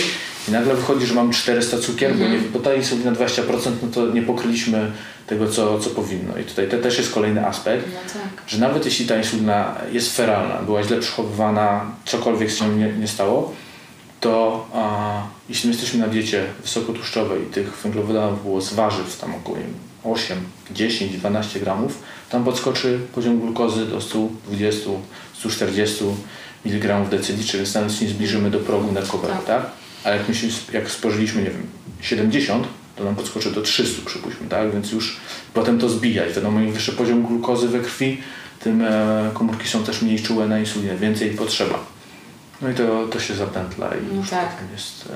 i nagle wychodzi, że mamy 400 cukier, mm -hmm. bo, nie, bo ta insulina 20%, no to nie pokryliśmy tego, co, co powinno. I tutaj to też jest kolejny aspekt, no tak. że nawet jeśli ta insulina jest feralna, była źle przechowywana, cokolwiek się nie, nie stało, to a, jeśli my jesteśmy na diecie wysokotłuszczowej i tych węglowodanów było z warzyw tam około 8, 10, 12 gramów, tam podskoczy poziom glukozy do 120, 140 mg decylitry, więc nawet się nie zbliżymy do progu nerkowego, tak. tak? A jak, my się, jak spożyliśmy, nie wiem, 70, to nam podskoczy do 300, przypuśćmy, tak? Więc już potem to zbijać. Wiadomo, im wyższy poziom glukozy we krwi, tym e, komórki są też mniej czułe na insulinę, więcej potrzeba. No i to, to się zapętla i no tak. jest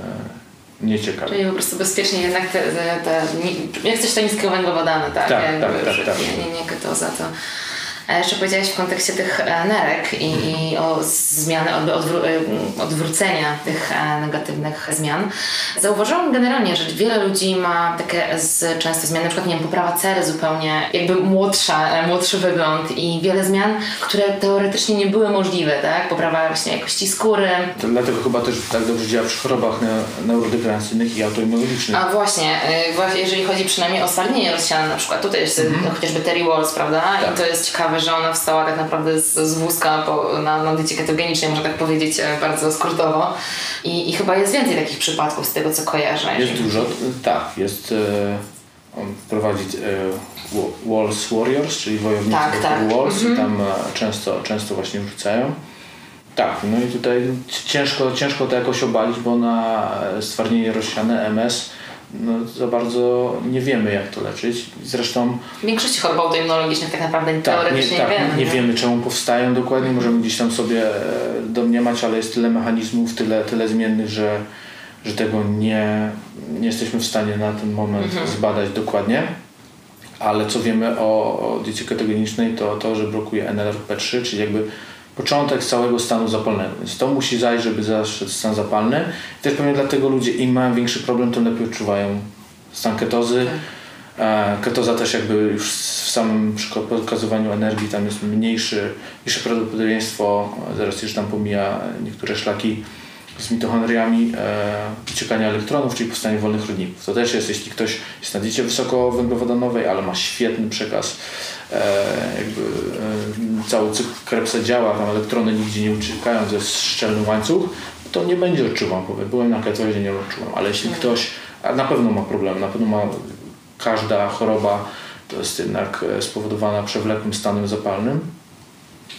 e, nieciekawe. Czyli po prostu bezpiecznie jednak te, te, te jak coś to niskowęglowodany, tak? Tak, tak, tak, tak, Nie, nie, nie ketoza, to A jeszcze powiedziałeś w kontekście tych e, nerek i, i o zmiany, odwró e, odwrócenia tych e, negatywnych zmian. Zauważyłam generalnie, że wiele ludzi ma takie z, często zmiany, na przykład nie wiem, poprawa cery zupełnie, jakby młodsza, młodszy wygląd i wiele zmian, które teoretycznie nie były możliwe, tak? Poprawa właśnie jakości skóry. To dlatego chyba też tak dobrze działa przy chorobach neurodegeneracyjnych i autoimmunologicznych. A właśnie, właśnie jeżeli chodzi przynajmniej o stwardnienie rozsiane na przykład, tutaj jest mm -hmm. chociażby Terry Walls, prawda? Tak. I to jest ciekawe, że ona wstała tak naprawdę z, z wózka po, na, na diecie ketogenicznej, można tak powiedzieć e, bardzo skrótowo. I, I chyba jest więcej takich przypadków z tego, co kojarzę. Jest dużo, tak. Jest, e, on prowadzi e, Walls Warriors, czyli wojownicy tak, tak. Walls -hmm. i tam e, często, często właśnie wrzucają. Tak, no i tutaj ciężko, ciężko to jakoś obalić, bo na stwardnienie rozsiane MS no, za bardzo nie wiemy, jak to leczyć. Zresztą... W większości chorób autoimmunologicznych tak naprawdę tak, teoretycznie nie, tak, nie wiemy. Nie, nie wiemy, czemu powstają dokładnie, możemy gdzieś tam sobie e, domniemać, ale jest tyle mechanizmów, tyle, tyle zmiennych, że, że tego nie, nie jesteśmy w stanie na ten moment mhm. zbadać dokładnie. Ale co wiemy o, o diecie ketogenicznej, to to, że blokuje NLRP3, czyli jakby początek całego stanu zapalnego. Więc to musi zajść, żeby zaszedł stan zapalny. I też pewnie dlatego ludzie im mają większy problem, tym lepiej odczuwają stan ketozy. Tak. Ketoza też jakby już w samym pokazywaniu energii tam jest mniejszy, mniejsze prawdopodobieństwo, zaraz już tam pomija niektóre szlaki z mitochondriami e, wyciekania elektronów, czyli powstanie wolnych rodników. To też jest, jeśli ktoś jest na diecie wysokowęglowodanowej, ale ma świetny przekaz E, jakby e, cały cykl Krebsa działa, tam elektrony nigdzie nie uciekają, to jest szczelny łańcuch, to nie będzie odczuwał. Powiem, byłem na ketozie, nie odczuwam, ale jeśli ktoś na pewno ma problem, na pewno ma każda choroba to jest jednak e, spowodowana przewlekłym stanem zapalnym,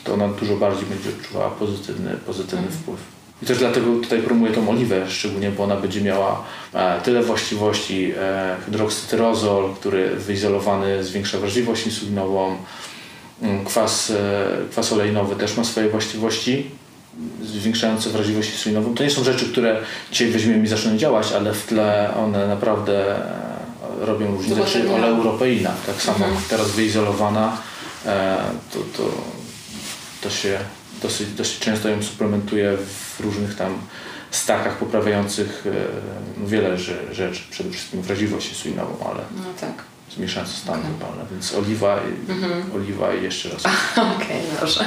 to ona dużo bardziej będzie odczuwała pozytywny, pozytywny mhm. wpływ. I też dlatego tutaj promuję tą oliwę szczególnie, bo ona będzie miała e, tyle właściwości. E, hydroksytyrozol, który wyizolowany zwiększa wrażliwość insulinową. Mm, kwas, e, kwas olejnowy też ma swoje właściwości zwiększające wrażliwość insulinową. To nie są rzeczy, które dzisiaj weźmiemy i zaczną działać, ale w tle one naprawdę robią różnicę. Czy oleuropeina, tak samo mhm. teraz wyizolowana, to, to, to się dosyć, dosyć często ją suplementuję w różnych tam stakach poprawiających e, wiele rzeczy, przede wszystkim wrażliwość insulinową, ale no tak zmniejszające stany okay. zapalne, więc oliwa, mm-hmm. oliwa i jeszcze raz. Okej, okay, dobrze.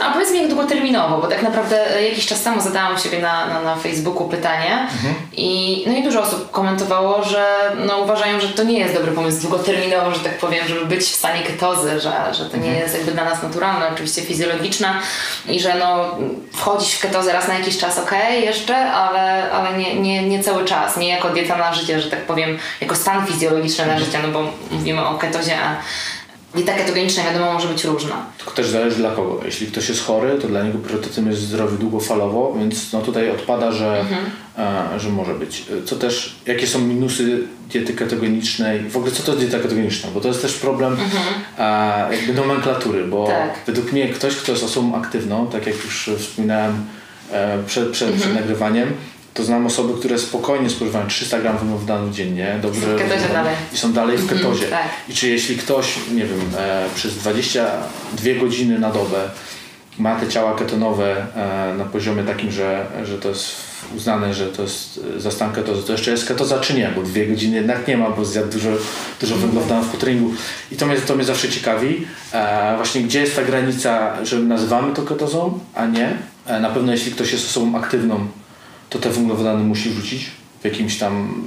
A powiedz mi jak długoterminowo, bo tak naprawdę jakiś czas temu zadałam sobie na, na, na Facebooku pytanie mm-hmm. i, no i dużo osób komentowało, że no, uważają, że to nie jest dobry pomysł długoterminowo, że tak powiem, żeby być w stanie ketozy, że, że to nie mm-hmm. jest jakby dla nas naturalne, oczywiście fizjologiczne i że no, wchodzić w ketozę raz na jakiś czas ok, jeszcze, ale, ale nie, nie, nie cały czas, nie jako dieta na życie, że tak powiem, jako stan fizjologiczny na życie, no bo mówimy o ketozie, a dieta ketogeniczna wiadomo może być różna. Tylko też zależy dla kogo. Jeśli ktoś jest chory, to dla niego priorytetem jest zdrowie długofalowo, więc no tutaj odpada, że, mhm. a, że może być. Co też, jakie są minusy diety ketogenicznej? W ogóle co to jest dieta ketogeniczna? Bo to jest też problem mhm. a, jakby nomenklatury, bo tak. według mnie ktoś, kto jest osobą aktywną, tak jak już wspominałem e, przed, przed, mhm. przed nagrywaniem, to znam osoby, które spokojnie spożywają 300 gram węglowodanów dziennie, dobrze dalej. i są dalej w ketozie. Mm, tak. I czy jeśli ktoś, nie wiem, e, przez 22 godziny na dobę ma te ciała ketonowe e, na poziomie takim, że, że to jest uznane, że to jest za stan ketozy, to jeszcze jest ketoza czy nie, bo dwie godziny jednak nie ma, bo zjadł dużo, dużo węglowodanów po treningu. I to mnie, to mnie zawsze ciekawi, e, właśnie gdzie jest ta granica, że nazywamy to ketozą, a nie. E, na pewno jeśli ktoś jest osobą aktywną, to te węglowodany musi wrzucić w jakimś tam,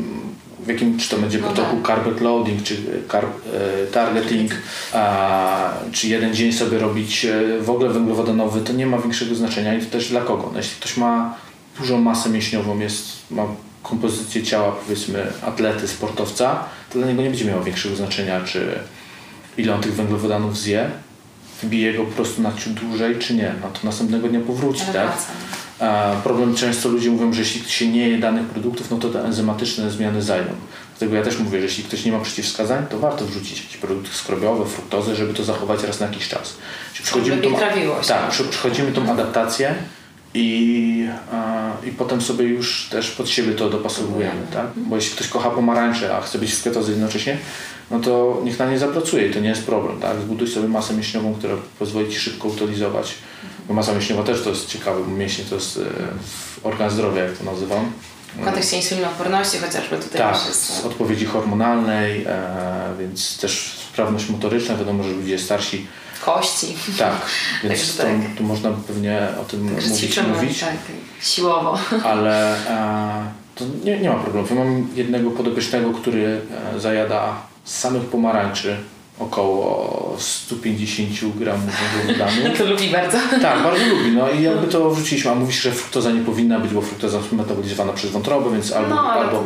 w jakim, czy to będzie no protokół tak. carpet loading, czy carb, e, targeting, a, czy jeden dzień sobie robić e, w ogóle węglowodanowy, to nie ma większego znaczenia i to też dla kogo. No, jeśli ktoś ma dużą masę mięśniową, jest, ma kompozycję ciała powiedzmy atlety, sportowca, to dla niego nie będzie miało większego znaczenia, czy ile on tych węglowodanów zje, wybije go po prostu na ciut dłużej, czy nie. No to następnego dnia powróci, tak? Problem często ludzie mówią, że jeśli się nie je danych produktów, no to te enzymatyczne zmiany zajdą. Dlatego ja też mówię, że jeśli ktoś nie ma przeciwwskazań, to warto wrzucić jakieś produkty skrobiowe, fruktozę, żeby to zachować raz na jakiś czas. Przechodzimy tą, tak, przechodzimy tą adaptację i, i potem sobie już też pod siebie to dopasowujemy, tak? Bo jeśli ktoś kocha pomarańcze, a chce być w ketozy jednocześnie, no to niech na nie zapracuje i to nie jest problem, tak? Zbuduj sobie masę mięśniową, która pozwoli Ci szybko utylizować. Masa mięśniowa też to jest ciekawe, bo mięśnie to jest e, organ zdrowia, jak to nazywam. W kontekście insulinooporności chociażby tutaj tak, z odpowiedzi hormonalnej, e, więc też sprawność motoryczna, wiadomo, że ludzie starsi kości. Tak, więc to, tak. tu można pewnie o tym tak, mówić, mówić. Tak, siłowo. Ale e, to nie, nie ma problemu. Ja mam jednego podobiecznego, który e, zajada z samych pomarańczy około 150 gramów węglowodanu. to lubi bardzo. Tak, bardzo lubi. No i jakby to wrzuciliśmy, a mówi się, że fruktoza nie powinna być, bo fruktoza jest metabolizowana przez wątrobę, więc albo, no, ale... albo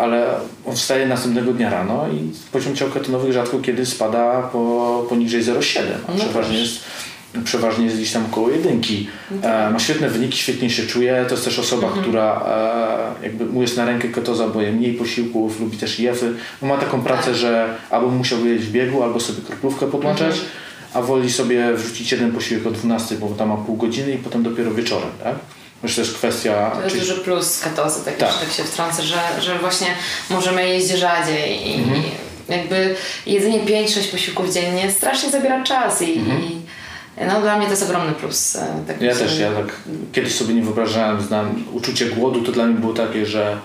ale on wstaje następnego dnia rano i poziom ciał ketonowych rzadko kiedy spada po, poniżej 0,7, a no przeważnie jest przeważnie jest gdzieś tam koło jedynki. No tak. E, ma świetne wyniki, świetnie się czuje. To jest też osoba, mhm. która e, jakby mu jest na rękę ketoza, bo je mniej posiłków, lubi też jefy. No ma taką pracę, tak. że albo musiałby jeść w biegu, albo sobie kroplówkę podłączać, mhm. a woli sobie wrzucić jeden posiłek o 12, bo tam ma pół godziny i potem dopiero wieczorem, tak? Myślę, że kwestia... To jest czy... duży plus ketozy, tak, tak. tak się wtrącę, że, że właśnie możemy jeść rzadziej i mhm. jakby jedzenie 5-6 posiłków dziennie strasznie zabiera czas i, mhm. i no dla mnie to jest ogromny plus. E, tak ja też, ja tak kiedyś sobie nie wyobrażałem, znam uczucie głodu to dla mnie było takie, że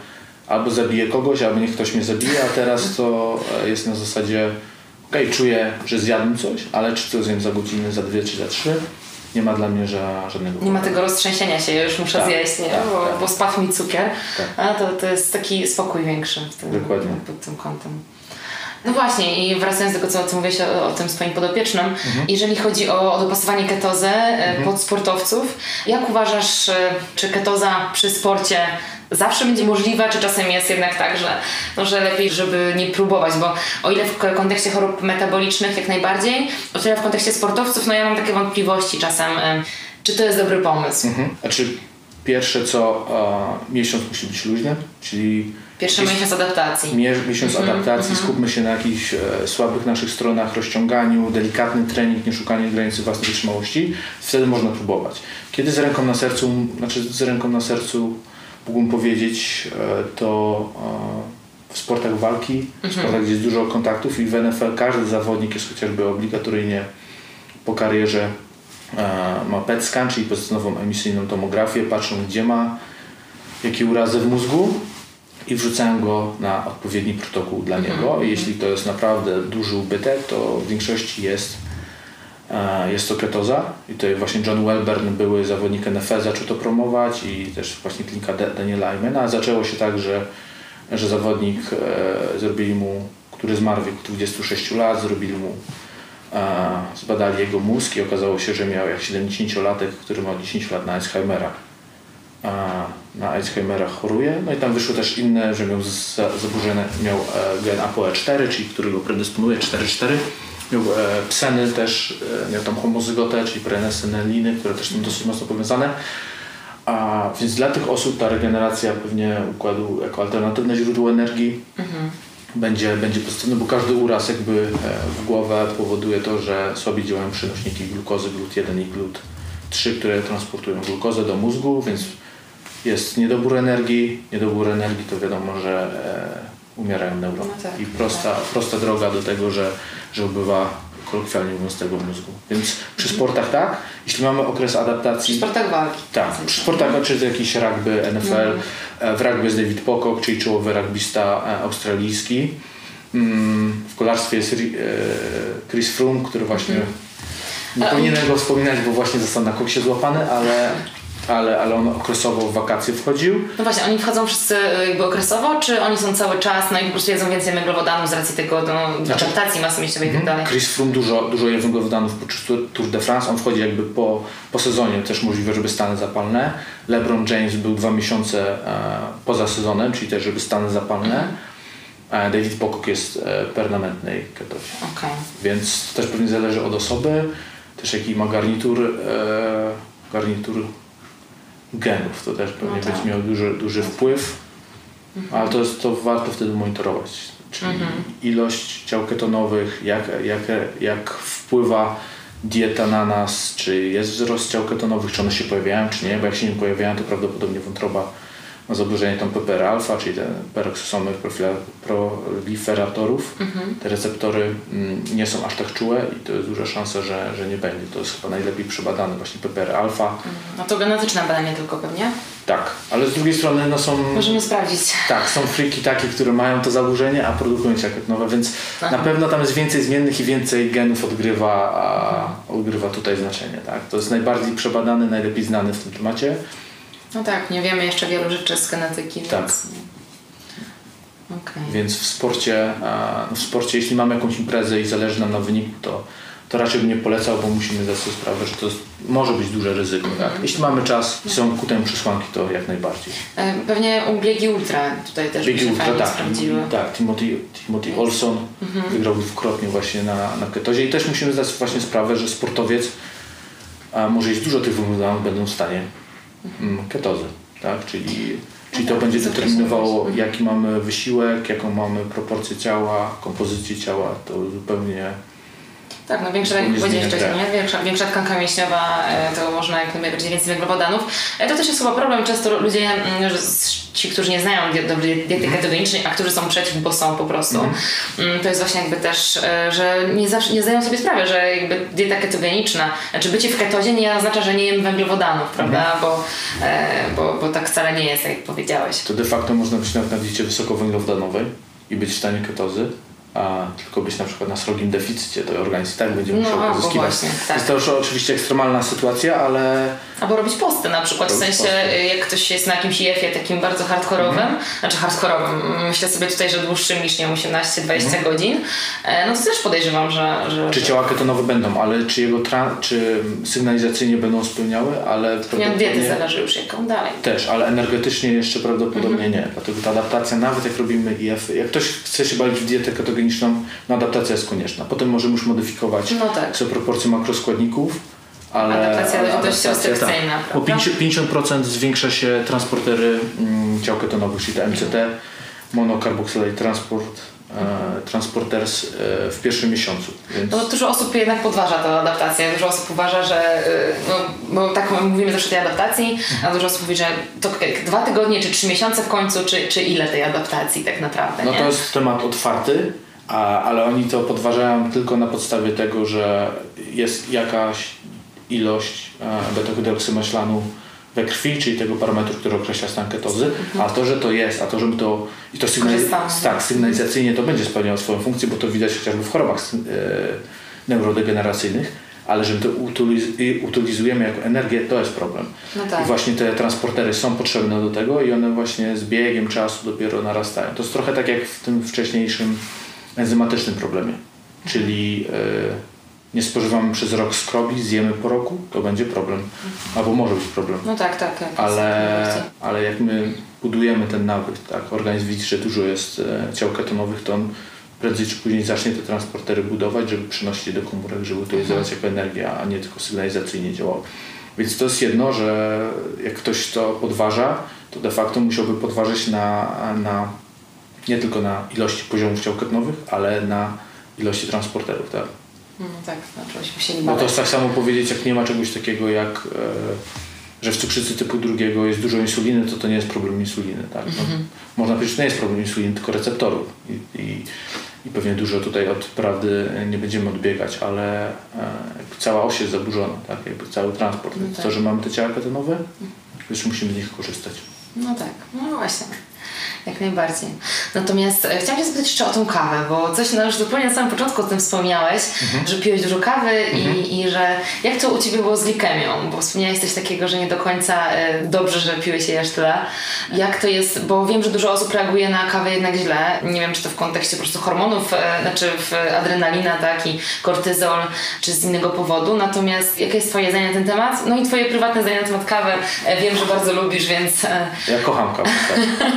albo zabiję kogoś, albo niech ktoś mnie zabije, a teraz to e, jest na zasadzie okej, okay, czuję, że zjadłem coś, ale czy to zjem za godzinę, za dwie czy za trzy, nie ma dla mnie ża żadnego Nie ma tego roztrzęsienia się, ja już muszę tak, zjeść, nie? Tak, bo, tak. bo spadł mi cukier, tak. a to, to jest taki spokój większy tym, Dokładnie. pod tym kątem. No właśnie i wracając do tego, co, co mówiłeś o, o tym swoim podopiecznym, mhm. jeżeli chodzi o, o dopasowanie ketozy e, mhm. pod sportowców, jak uważasz, e, czy ketoza przy sporcie zawsze będzie możliwa, czy czasem jest jednak tak, że, no, że lepiej, żeby nie próbować, bo o ile w kontekście chorób metabolicznych jak najbardziej, o tyle w kontekście sportowców, no ja mam takie wątpliwości czasem, e, czy to jest dobry pomysł. Mhm. Znaczy, pierwsze co, miesiąc musi być luźny, czyli Pierwszy miesiąc adaptacji. Miesiąc -hmm. adaptacji, -hmm. skupmy się na jakichś e, słabych naszych stronach, rozciąganiu, delikatny trening, nie szukanie granicy własnej wytrzymałości. Wtedy można próbować. Kiedy z ręką na sercu, znaczy z ręką na sercu mógłbym powiedzieć, e, to e, w sportach walki, w mhm. sportach, gdzie jest dużo kontaktów i w NFL każdy zawodnik jest chociażby obligatoryjnie po karierze e, ma PET scan, czyli pozytywną emisyjną tomografię, patrzą gdzie ma jakie urazy w mózgu i wrzucałem go na odpowiedni protokół dla mhm. niego. I jeśli to jest naprawdę duży ubytek, to w większości jest, e, jest to ketoza. I tutaj właśnie John Welburn, były zawodnik NFL, zaczął to promować i też właśnie klinika Daniela Aymana. Zaczęło się tak, że, że zawodnik e, zrobili mu, który zmarł w wieku 26 lat, zrobili mu e, zbadali jego mózg i okazało się, że miał jak 70-latek, który ma 10 lat na Alzheimera na Alzheimera choruje. No i tam wyszło też inne, że miał zaburzone, miał e, gen ApoE4, czyli który go predysponuje 4-4. Miał e, pseny też, e, miał tam homozygotę, czyli prenesyneliny, które też są dosyć mocno powiązane. A więc dla tych osób ta regeneracja pewnie układu jako alternatywne źródło energii mhm. będzie, będzie pozytywna, bo każdy uraz jakby w głowę powoduje to, że słabiej działają przenośniki glukozy GLUT1 i GLUT3, które transportują glukozę do mózgu, więc jest niedobór energii, niedobór energii to wiadomo, że e, umierają neurony. No tak, I prosta, tak. prosta droga do tego, że, że ubywa kolokwialnie mówiąc tego mózgu. Więc przy sportach tak, jeśli mamy okres adaptacji... Przy sportach walki. Tak, przy sportach czy to jakiś rugby, NFL, mm. w rugby jest David Pocock, czyli czołowy rugbista e, australijski. Mm, w kolarstwie jest e, Chris Froome, który właśnie... Mm. Nie powinienem go wspominać, bo właśnie został na koksie złapany, ale ale, ale on okresowo w wakacje wchodził. No właśnie, oni wchodzą wszyscy y, jakby okresowo, czy oni są cały czas, no i po prostu jedzą więcej węglowodanów z racji tego, no, znaczy, adaptacji masy mięśniowej i tak mhm. dalej. Chris Froome dużo, dużo je węglowodanów podczas Tour de France, on wchodzi jakby po, po sezonie, też możliwe, żeby stany zapalne. LeBron James był dwa miesiące e, poza sezonem, czyli też, żeby stany zapalne. Mhm. E, David Pocock jest e, permanentnej ketozie. Okay. Więc to też pewnie zależy od osoby, też jaki ma garnitur, e, garnitur genów. To też pewnie no tak. będzie miał duży, duży wpływ, mhm. ale to, jest, to warto wtedy monitorować. Czyli mhm. ilość ciał ketonowych, jak, jak, jak wpływa dieta na nas, czy jest wzrost ciał ketonowych, czy one się pojawiają, czy nie, bo jak się nie pojawiają, to prawdopodobnie wątroba ma zaburzenie tam PPR alfa, czyli ten peroksysomy proliferatorów. Mhm. Te receptory mm, nie są aż tak czułe i to jest duża szansa, że, że nie będzie. To jest chyba najlepiej przebadane właśnie PPR alfa. Mhm. No to genetyczne badanie tylko pewnie? Tak, ale z drugiej strony no są... Możemy sprawdzić. Tak, są friki takie, które mają to zaburzenie, a produkują ciało ketonowe, więc Aha. na pewno tam jest więcej zmiennych i więcej genów odgrywa, a odgrywa tutaj znaczenie. Tak? To jest najbardziej przebadany, najlepiej znany w tym temacie. No tak, nie wiemy jeszcze wielu rzeczy z genetyki. Tak. Więc... Okay. Więc w sporcie, w sporcie, jeśli mamy jakąś imprezę i zależy nam na wyniku, to, to raczej bym nie polecał, bo musimy zdać sobie sprawę, że to jest, może być duże ryzyko. Mm tak? Jeśli mamy czas i są ku temu przesłanki, to jak najbardziej. E, pewnie biegi ultra tutaj też biegi ultra, tak, sprawdziły. Tak, Timothy, Timothy Olson mm -hmm. wygrał dwukrotnie właśnie na, na ketozie i też musimy zdać właśnie sprawę, że sportowiec a może jeść dużo tych wymaganych będą w stanie ketozy, tak? Czyli, czyli to będzie determinowało jaki mamy wysiłek, jaką mamy proporcję ciała, kompozycję ciała, to zupełnie tak, no większa, jak powiedziałeś wcześniej, nie? Większa, większa tkanka mięśniowa, e, to można jak najbardziej więcej węglowodanów. E, to też jest chyba problem, często ludzie, mm, ci, którzy nie znają dobrej diety mhm. ketogenicznej, a którzy są przeciw, bo są po prostu, mm. to jest właśnie jakby też, e, że nie, zawsze, nie zdają sobie sprawy, że jakby dieta ketogeniczna, znaczy bycie w ketozie nie oznacza, że nie jem węglowodanów, prawda, mhm. bo, bo, bo tak wcale nie jest, jak powiedziałeś. To de facto można być nawet na diecie wysokowęglowodanowej i być w stanie ketozy, a tylko być na przykład na srogim deficycie, to organizm tak będzie musiał no, pozyskiwać. Właśnie, tak. Jest to już oczywiście ekstremalna sytuacja, ale... Albo robić posty na przykład, w sensie posty. jak ktoś jest na jakimś IF-ie takim bardzo hardkorowym, mm. znaczy hardkorowym, myślę sobie tutaj, że dłuższym niż nie 18-20 mm. godzin, e, no to też podejrzewam, że... że czy ciała ketonowe będą, ale czy jego tra- czy sygnalizacyjnie będą spełniały, ale... Od diety zależy już jaką dalej. Też, ale energetycznie jeszcze prawdopodobnie mm-hmm. nie, dlatego ta adaptacja, nawet jak robimy IF, jak ktoś chce się bawić w dietę ketogeniczną, no adaptacja jest konieczna. Potem możemy już modyfikować no tak. sobie proporcje makroskładników, ale adaptacja, dość restrykcyjna, tak. Bo 50% zwiększa się transportery mm, ciał ketonowych, czyli te MCT, monocarboxylate transport, e, transporters e, w pierwszym miesiącu. Więc... No dużo osób jednak podważa tę adaptację. Dużo osób uważa, że e, no, bo tak mówimy zawsze o tej adaptacji, a dużo osób mówi, że to dwa tygodnie czy trzy miesiące w końcu, czy, czy ile tej adaptacji tak naprawdę. No nie? to jest temat otwarty a, ale oni to podważają tylko na podstawie tego, że jest jakaś ilość e, beta-hydroksymaślanu we krwi, czyli tego parametru, który określa stan ketozy, mhm. a to, że to jest, a to, że to i to sygnaliz- tak, sygnalizacyjnie to będzie spełniało swoją funkcję, bo to widać chociażby w chorobach e, neurodegeneracyjnych, ale że my to utyliz- utylizujemy jako energię, to jest problem. No tak. I właśnie te transportery są potrzebne do tego i one właśnie z biegiem czasu dopiero narastają. To jest trochę tak jak w tym wcześniejszym enzymatycznym problemie. Czyli e, nie spożywamy przez rok skrobi, zjemy po roku, to będzie problem. Albo może być problem. No tak, tak. tak ale, ale jak my budujemy ten nawyk, tak, organizm widzi, że dużo jest e, ciał ketonowych, to on prędzej czy później zacznie te transportery budować, żeby przynosić je do komórek, żeby utylizować jako energię, a nie tylko sygnalizacyjnie działało. Więc to jest jedno, że jak ktoś to podważa, to de facto musiałby podważyć na, na nie tylko na ilości poziomów ciał ketonowych, ale na ilości transporterów, tak? No tak, znaczy musieli Bo to jest tak samo powiedzieć, jak nie ma czegoś takiego jak, e, że w cukrzycy typu drugiego jest dużo insuliny, to to nie jest problem insuliny, tak? No, mm -hmm. Można powiedzieć, że nie jest problem insuliny, tylko receptorów I, i, i pewnie dużo tutaj od prawdy nie będziemy odbiegać, ale e, cała oś jest zaburzona, tak? Jakby cały transport. No tak. To, że mamy te ciała ketonowe, mhm. już musimy z nich korzystać. No tak, no właśnie. Jak najbardziej. Natomiast e, chciałam Cię zapytać jeszcze o tą kawę, bo coś no już zupełnie na samym początku o tym wspomniałeś, mhm. że piłeś dużo kawy mhm. i, i że jak to u Ciebie było z glikemią? Bo wspomniałeś coś takiego, że nie do końca e, dobrze, że piłeś jej aż tyle. Jak to jest, bo wiem, że dużo osób reaguje na kawę jednak źle. Nie wiem, czy to w kontekście po prostu hormonów, e, znaczy w adrenalina, tak, i kortyzol, czy z innego powodu. Natomiast jakie jest Twoje zdanie na ten temat? No i Twoje prywatne zdanie na temat kawy. Wiem, że bardzo lubisz, więc... Ja kocham kawę, tak.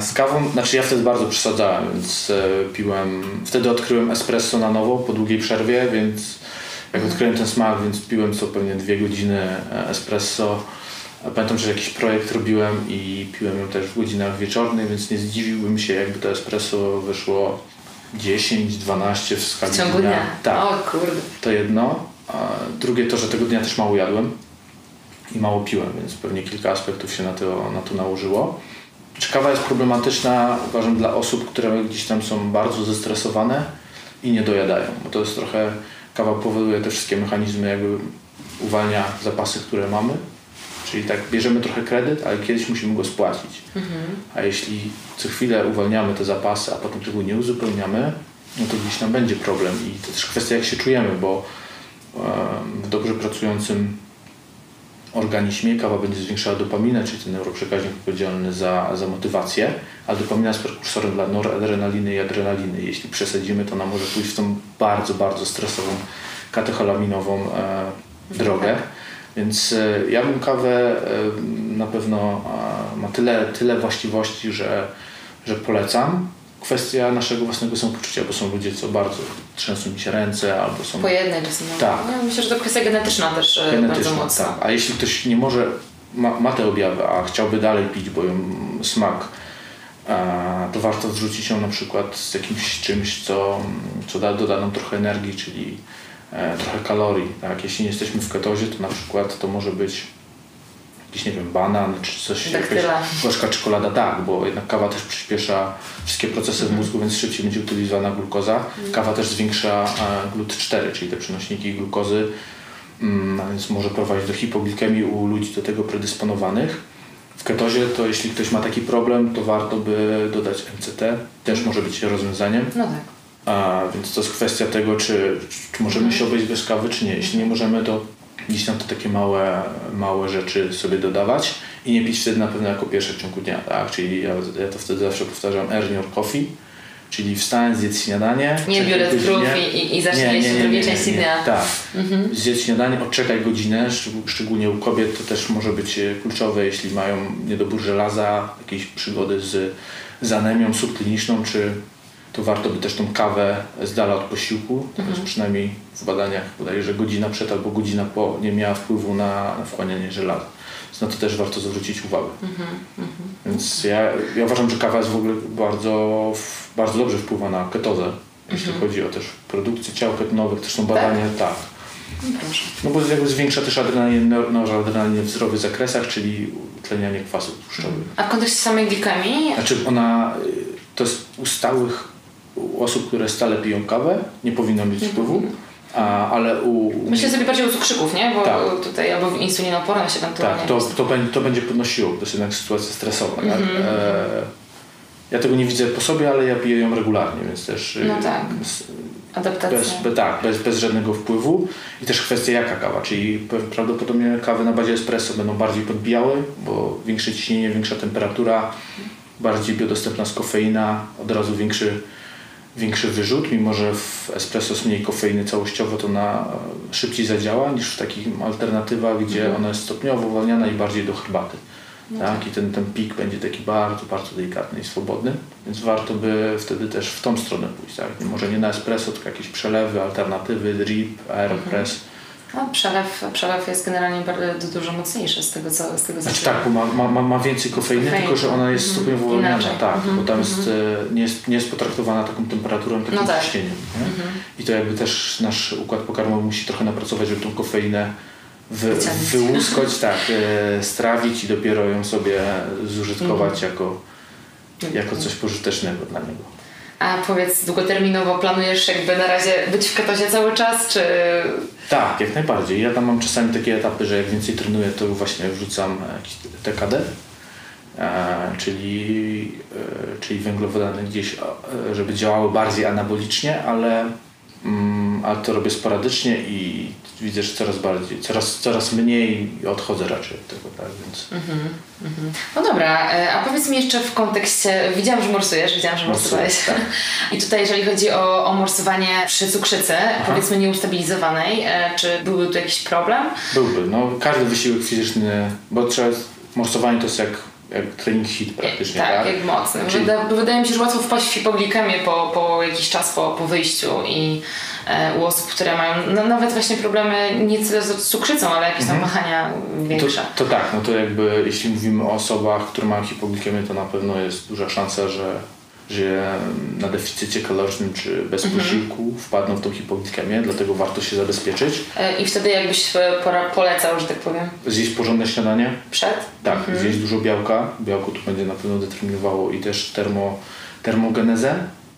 Z kawą, znaczy ja wtedy bardzo przesadzałem, więc e, piłem, wtedy odkryłem espresso na nowo po długiej przerwie, więc jak odkryłem ten smak, więc piłem co pewnie dwie godziny e, espresso. Pamiętam, że jakiś projekt robiłem i piłem ją też w godzinach wieczornych, więc nie zdziwiłbym się, jakby to espresso wyszło 10-12 w skali W ciągu dnia? Tak. O kurde. To jedno. A drugie to, że tego dnia też mało jadłem i mało piłem, więc pewnie kilka aspektów się na to, na to nałożyło. Czy kawa jest problematyczna, uważam, dla osób, które gdzieś tam są bardzo zestresowane i nie dojadają, bo to jest trochę, kawa powoduje te wszystkie mechanizmy, jakby uwalnia zapasy, które mamy, czyli tak bierzemy trochę kredyt, ale kiedyś musimy go spłacić. A jeśli co chwilę uwalniamy te zapasy, a potem tego nie uzupełniamy, no to gdzieś tam będzie problem. I to też kwestia jak się czujemy, bo w dobrze pracującym organizmie kawa będzie zwiększała dopaminę, czyli ten neuroprzekaźnik odpowiedzialny za, za motywację, a dopamina jest prekursorem dla noradrenaliny i adrenaliny. Jeśli przesadzimy, to ona może pójść w tą bardzo, bardzo stresową, katecholaminową e, drogę. Więc e, ja bym kawę e, na pewno e, ma tyle, tyle właściwości, że, że polecam. Kwestia naszego własnego samopoczucia, bo są ludzie, co bardzo trzęsą mi się ręce, albo są Po jednej no. Tak. Ja myślę, że to kwestia genetyczna też e, bardzo genetyczne. mocno. Tak. A jeśli ktoś nie może, ma, ma te objawy, a chciałby dalej pić, bo ją smak, to warto wrzucić ją na przykład z jakimś czymś, co, co da, doda nam trochę energii, czyli e, trochę kalorii. Tak? Jeśli nie jesteśmy w ketozie, to na przykład to może być jakiś, nie wiem, banan, czy coś, jakaś Daktyla. gorzka czekolada, tak, bo jednak kawa też przyspiesza wszystkie procesy w mózgu, więc szybciej będzie utylizowana glukoza. Kawa też zwiększa e, GLUT4, czyli te przenośniki glukozy, mm, a więc może prowadzić do hipoglikemii u ludzi do tego predysponowanych. W ketozie to jeśli ktoś ma taki problem, to warto by dodać MCT, też może być rozwiązaniem. No tak. A, więc to jest kwestia tego, czy, czy możemy się obejść bez kawy, czy nie. Jeśli nie możemy, to gdzieś tam to takie małe, małe rzeczy sobie dodawać i nie pić wtedy na pewno jako pierwsze w ciągu dnia, tak? Czyli ja, ja to wtedy zawsze powtarzam earn your coffee, czyli wstań, zjedz śniadanie. Nie biorę krów i, i, jeść w drugiej części dnia. Mhm. Tak. Zjedz śniadanie, odczekaj godzinę, szczeg- szczególnie u kobiet to też może być e, kluczowe, jeśli mają niedobór żelaza, jakieś przygody z, z anemią subkliniczną, czy to warto by też tą kawę z dala od posiłku, to Mhm. jest przynajmniej w badaniach podaje, że godzina przed albo godzina po nie miała wpływu na, wchłanianie żelaza. Więc na to też warto zwrócić uwagę. Mhm, Więc ja, ja uważam, że kawa jest w ogóle bardzo, bardzo dobrze wpływa na ketozę, jeśli Mhm. chodzi o też produkcję ciał ketonowych, też są badania, tak. No proszę. No bo jakby zwiększa też adrenalinę, noradrenalinę w zdrowych zakresach, czyli utlenianie kwasów tłuszczowych. A w kontekście samej glikemii, Znaczy ona, y, to jest u stałych u osób, które stale piją kawę, nie powinno mieć wpływu, ale u... myślę sobie bardziej o cukrzyków, nie? Bo Tak. tutaj albo insulinoporność ewentualnie. Tak, to, to, będzie, to będzie podnosiło, jest jednak sytuacja stresowa. tak? Mhm. E, ja tego nie widzę po sobie, ale ja piję ją regularnie, więc też y, No tak. s- Adaptacja. bez, be, tak, bez, bez żadnego wpływu. I też kwestia jaka kawa, czyli prawdopodobnie kawy na bazie espresso będą bardziej podbijały, bo większe ciśnienie, większa temperatura, bardziej biodostępna z kofeina, od razu większy, większy wyrzut, mimo że w espresso jest mniej kofeiny całościowo, to na szybciej zadziała niż w takich alternatywach, gdzie ona jest stopniowo uwalniana i bardziej do herbaty. Tak? I ten, ten pik będzie taki bardzo, bardzo delikatny i swobodny, więc warto by wtedy też w tą stronę pójść. Tak? Może nie na espresso, tylko jakieś przelewy, alternatywy, drip, aeropress. No, przelew, przelew jest generalnie bardzo, dużo mocniejszy z tego, co z tego Znaczy tak, bo ma, ma, ma- więcej kofeiny, tylko że ona jest Mhm. stopniowo uwalniana. Inaczej. Tak, Mhm, bo tam jest, e, nie, jest, nie jest potraktowana taką temperaturą, takim No tak. ciśnieniem. Nie? I to jakby też nasz układ pokarmowy musi trochę napracować, żeby tą kofeinę wy, wyłuskać, tak, e, strawić i dopiero ją sobie zużytkować Mhm. jako, jako coś pożytecznego dla niego. A powiedz, długoterminowo planujesz jakby na razie być w ketozie cały czas, czy... Tak, jak najbardziej. Ja tam mam czasami takie etapy, że jak więcej trenuję, to właśnie wrzucam TKD, e, czyli, e, czyli węglowodany gdzieś, e, żeby działały bardziej anabolicznie, ale, mm, ale to robię sporadycznie i widzę, że coraz bardziej, coraz, coraz mniej odchodzę raczej od tego, tak, więc No dobra, e, a powiedz mi jeszcze w kontekście, widziałam, że morsujesz, widziałam, że morsowałeś. tak. I tutaj jeżeli chodzi o, o morsowanie przy cukrzycy, powiedzmy nieustabilizowanej, e, czy byłby tu jakiś problem? byłby, no każdy wysiłek fizyczny, bo trzeba, morsowanie to jest jak, jak trening hit praktycznie, tak, tak? jak mocny. Czyli- Wyda, wydaje mi się, że łatwo wpaść w hipoglikemię po, po jakiś czas po, po wyjściu i e, u osób, które mają no, nawet właśnie problemy nie tyle z cukrzycą, ale jakieś tam wahania większe. To, to tak, no to jakby jeśli mówimy o osobach, które mają hipoglikemię, to na pewno jest duża szansa, że, że na deficycie kalorycznym czy bez Mhm. posiłku wpadną w tą hipoglikemię, dlatego warto się zabezpieczyć. E, I wtedy jakbyś e, pora- polecał, że tak powiem, Zjeść porządne śniadanie, przed? tak, Mhm. zjeść dużo białka, białko tu będzie na pewno determinowało i też termo, termogenezę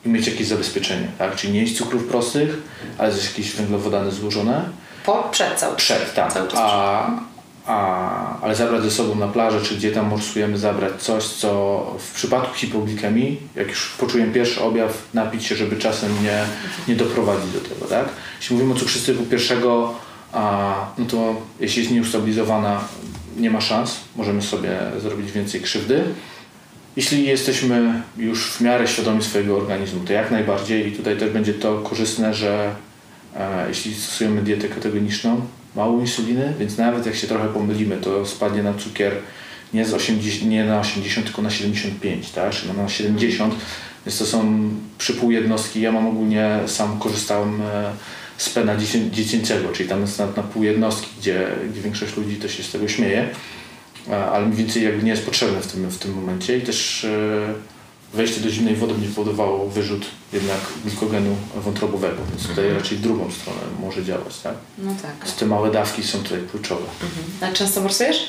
i mieć jakieś zabezpieczenie, tak, czyli nie jeść cukrów prostych, ale zjeść jakieś węglowodany złożone, Po, przed cały czas. Przed, tak. Cały czas A, a, ale zabrać ze sobą na plażę, czy gdzie tam morsujemy, zabrać coś, co w przypadku hipoglikemii, jak już poczujemy pierwszy objaw, napić się, żeby czasem nie, nie doprowadzić do tego, tak? Jeśli mówimy o cukrzycy typu pierwszego, a, no to jeśli jest nieustabilizowana, nie ma szans, możemy sobie zrobić więcej krzywdy. Jeśli jesteśmy już w miarę świadomi swojego organizmu, to jak najbardziej i tutaj też będzie to korzystne, że e, jeśli stosujemy dietę ketogeniczną, mało insuliny, więc nawet jak się trochę pomylimy, to spadnie nam cukier nie, z 80, nie na 80, tylko na 75, tak? Czyli na 70, więc to są przypół jednostki. Ja mam ogólnie, sam korzystałem e, z pena dziecię- dziecięcego, czyli tam jest na, na pół jednostki, gdzie, gdzie większość ludzi to się z tego śmieje, E, ale mniej więcej jakby nie jest potrzebne w tym, w tym momencie i też e, wejście do zimnej wody będzie powodowało wyrzut jednak glikogenu wątrobowego, więc tutaj raczej w drugą stronę może działać, tak? No tak. Więc te małe dawki są tutaj kluczowe. A często morsujesz?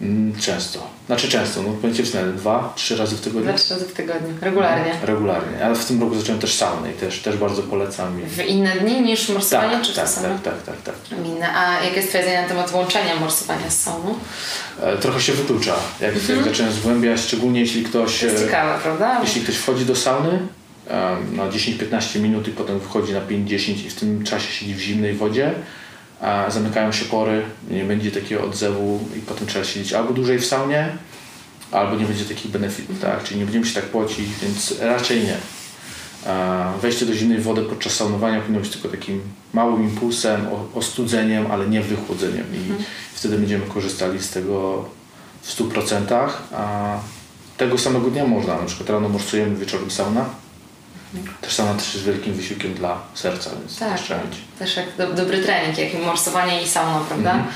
Mm, Często. Znaczy często, no Ci wstępnie, dwa, trzy razy w tygodniu. Dwa, trzy razy w tygodniu. Regularnie. Regularnie, ale w tym roku zacząłem też saunę i też, też bardzo polecam. W inne dni niż morsowanie, Tak, czy tak, to samo? tak, tak, tak, tak. Inne. A jakie jest Twoje zdanie na temat łączenia morsowania z sauną? E, Trochę się wyklucza, jak, jak zacząłem zgłębiać, szczególnie jeśli ktoś... To jest e, ciekawe, prawda? Jeśli ktoś wchodzi do sauny na 10-15 minut i potem wychodzi na 5-10 i w tym czasie siedzi w zimnej wodzie, a zamykają się pory, nie będzie takiego odzewu i potem trzeba siedzieć albo dłużej w saunie, albo nie będzie takich benefitów, tak? Czyli nie będziemy się tak pocić, więc raczej nie. Wejście do zimnej wody podczas saunowania powinno być tylko takim małym impulsem, ostudzeniem, ale nie wychłodzeniem i wtedy będziemy korzystali z tego w 100%. A tego samego dnia można, na przykład rano morsujemy, wieczorem sauna. Też sauna też jest wielkim wysiłkiem dla serca, więc Tak, też też jak do, dobry trening, jak morsowanie i sauna, prawda? Mhm.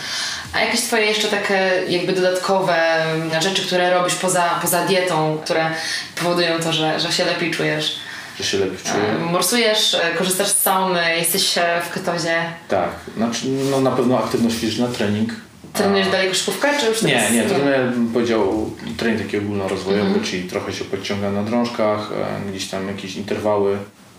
A jakieś Twoje jeszcze takie jakby dodatkowe mm, rzeczy, które robisz poza, poza dietą, które powodują to, że, że się lepiej czujesz? Że się lepiej E, czuję. Morsujesz, e, korzystasz z sauny, jesteś e, w ketozie. Tak, znaczy, no na pewno aktywność fizyczna, trening. Trenujesz dalej koszykówkę, czy już Nie, nie, trenuję, bym powiedział, trening taki ogólnorozwojowy, Mhm. czyli trochę się podciągam na drążkach, e, gdzieś tam jakieś interwały,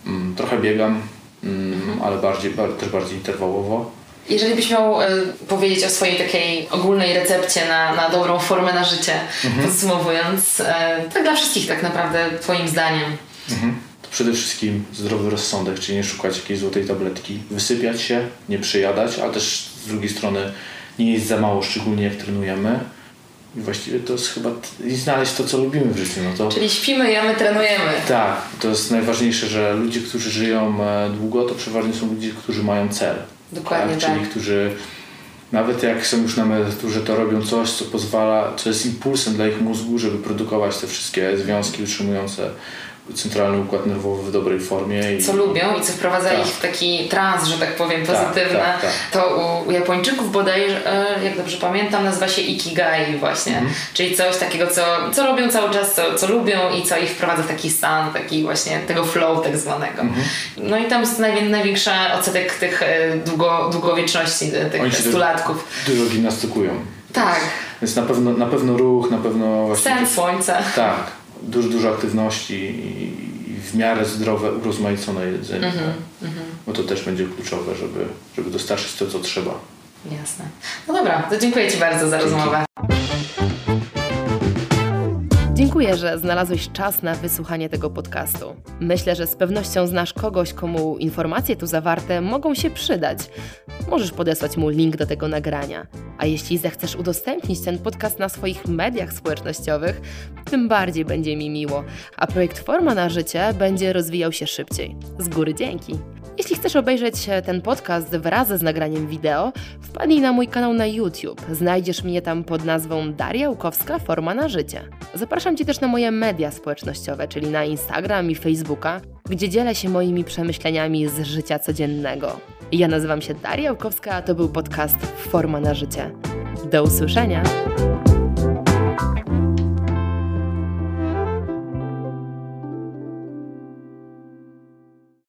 mm, trochę biegam, mm, Mhm. ale bardziej, bar, też bardziej interwałowo. Jeżeli byś miał e, powiedzieć o swojej takiej ogólnej recepcie na, na dobrą formę na życie, Mhm. podsumowując, e, tak dla wszystkich tak naprawdę Twoim zdaniem. Mhm. To przede wszystkim zdrowy rozsądek, czyli nie szukać jakiejś złotej tabletki, wysypiać się, nie przejadać, ale też z drugiej strony nie jeść za mało, szczególnie jak trenujemy. I właściwie to jest chyba i znaleźć to, co lubimy w życiu. No to Czyli śpimy, jemy, trenujemy. tak, to jest najważniejsze, że ludzie, którzy żyją e, długo, to przeważnie są ludzie, którzy mają cel. Dokładnie tak. Czyli którzy nawet jak są już na emeryturze, to robią coś, co pozwala, co jest impulsem dla ich mózgu, żeby produkować te wszystkie związki utrzymujące centralny układ nerwowy w dobrej formie. I, co lubią i co wprowadza Tak. ich w taki trans, że tak powiem, Tak, pozytywny. tak, tak. To u, Japończyków bodajże, e, jak dobrze pamiętam, nazywa się Ikigai właśnie. Mhm. Czyli coś takiego, co, co robią cały czas, co, co lubią i co ich wprowadza w taki stan, taki właśnie tego flow tak zwanego. Mhm. No i tam jest najwię, największy odsetek tych e, długo, długowieczności, e, tych Oni stulatków. Dużo gimnastykują. Tak, Więc na pewno, na pewno ruch, na pewno właśnie... sen, słońce. Tak, dużo, dużo aktywności i, w miarę zdrowe, urozmaicone jedzenie. Mhm, tak? Bo to też będzie kluczowe, żeby, żeby dostarczyć to, co trzeba. Jasne. No dobra, to dziękuję Ci bardzo za Dzięki. rozmowę. Dziękuję, że znalazłeś czas na wysłuchanie tego podcastu. Myślę, że z pewnością znasz kogoś, komu informacje tu zawarte mogą się przydać. Możesz podesłać mu link do tego nagrania. A jeśli zechcesz udostępnić ten podcast na swoich mediach społecznościowych, tym bardziej będzie mi miło, a projekt Forma na Życie będzie rozwijał się szybciej. Z góry dzięki. Jeśli chcesz obejrzeć ten podcast wraz z nagraniem wideo, wpadnij na mój kanał na YouTube. Znajdziesz mnie tam pod nazwą Daria Łukowska Forma na Życie. Zapraszam Cię też na moje media społecznościowe, czyli na Instagram i Facebooka, gdzie dzielę się moimi przemyśleniami z życia codziennego. Ja nazywam się Daria Łukowska, a to był podcast Forma na Życie. Do usłyszenia!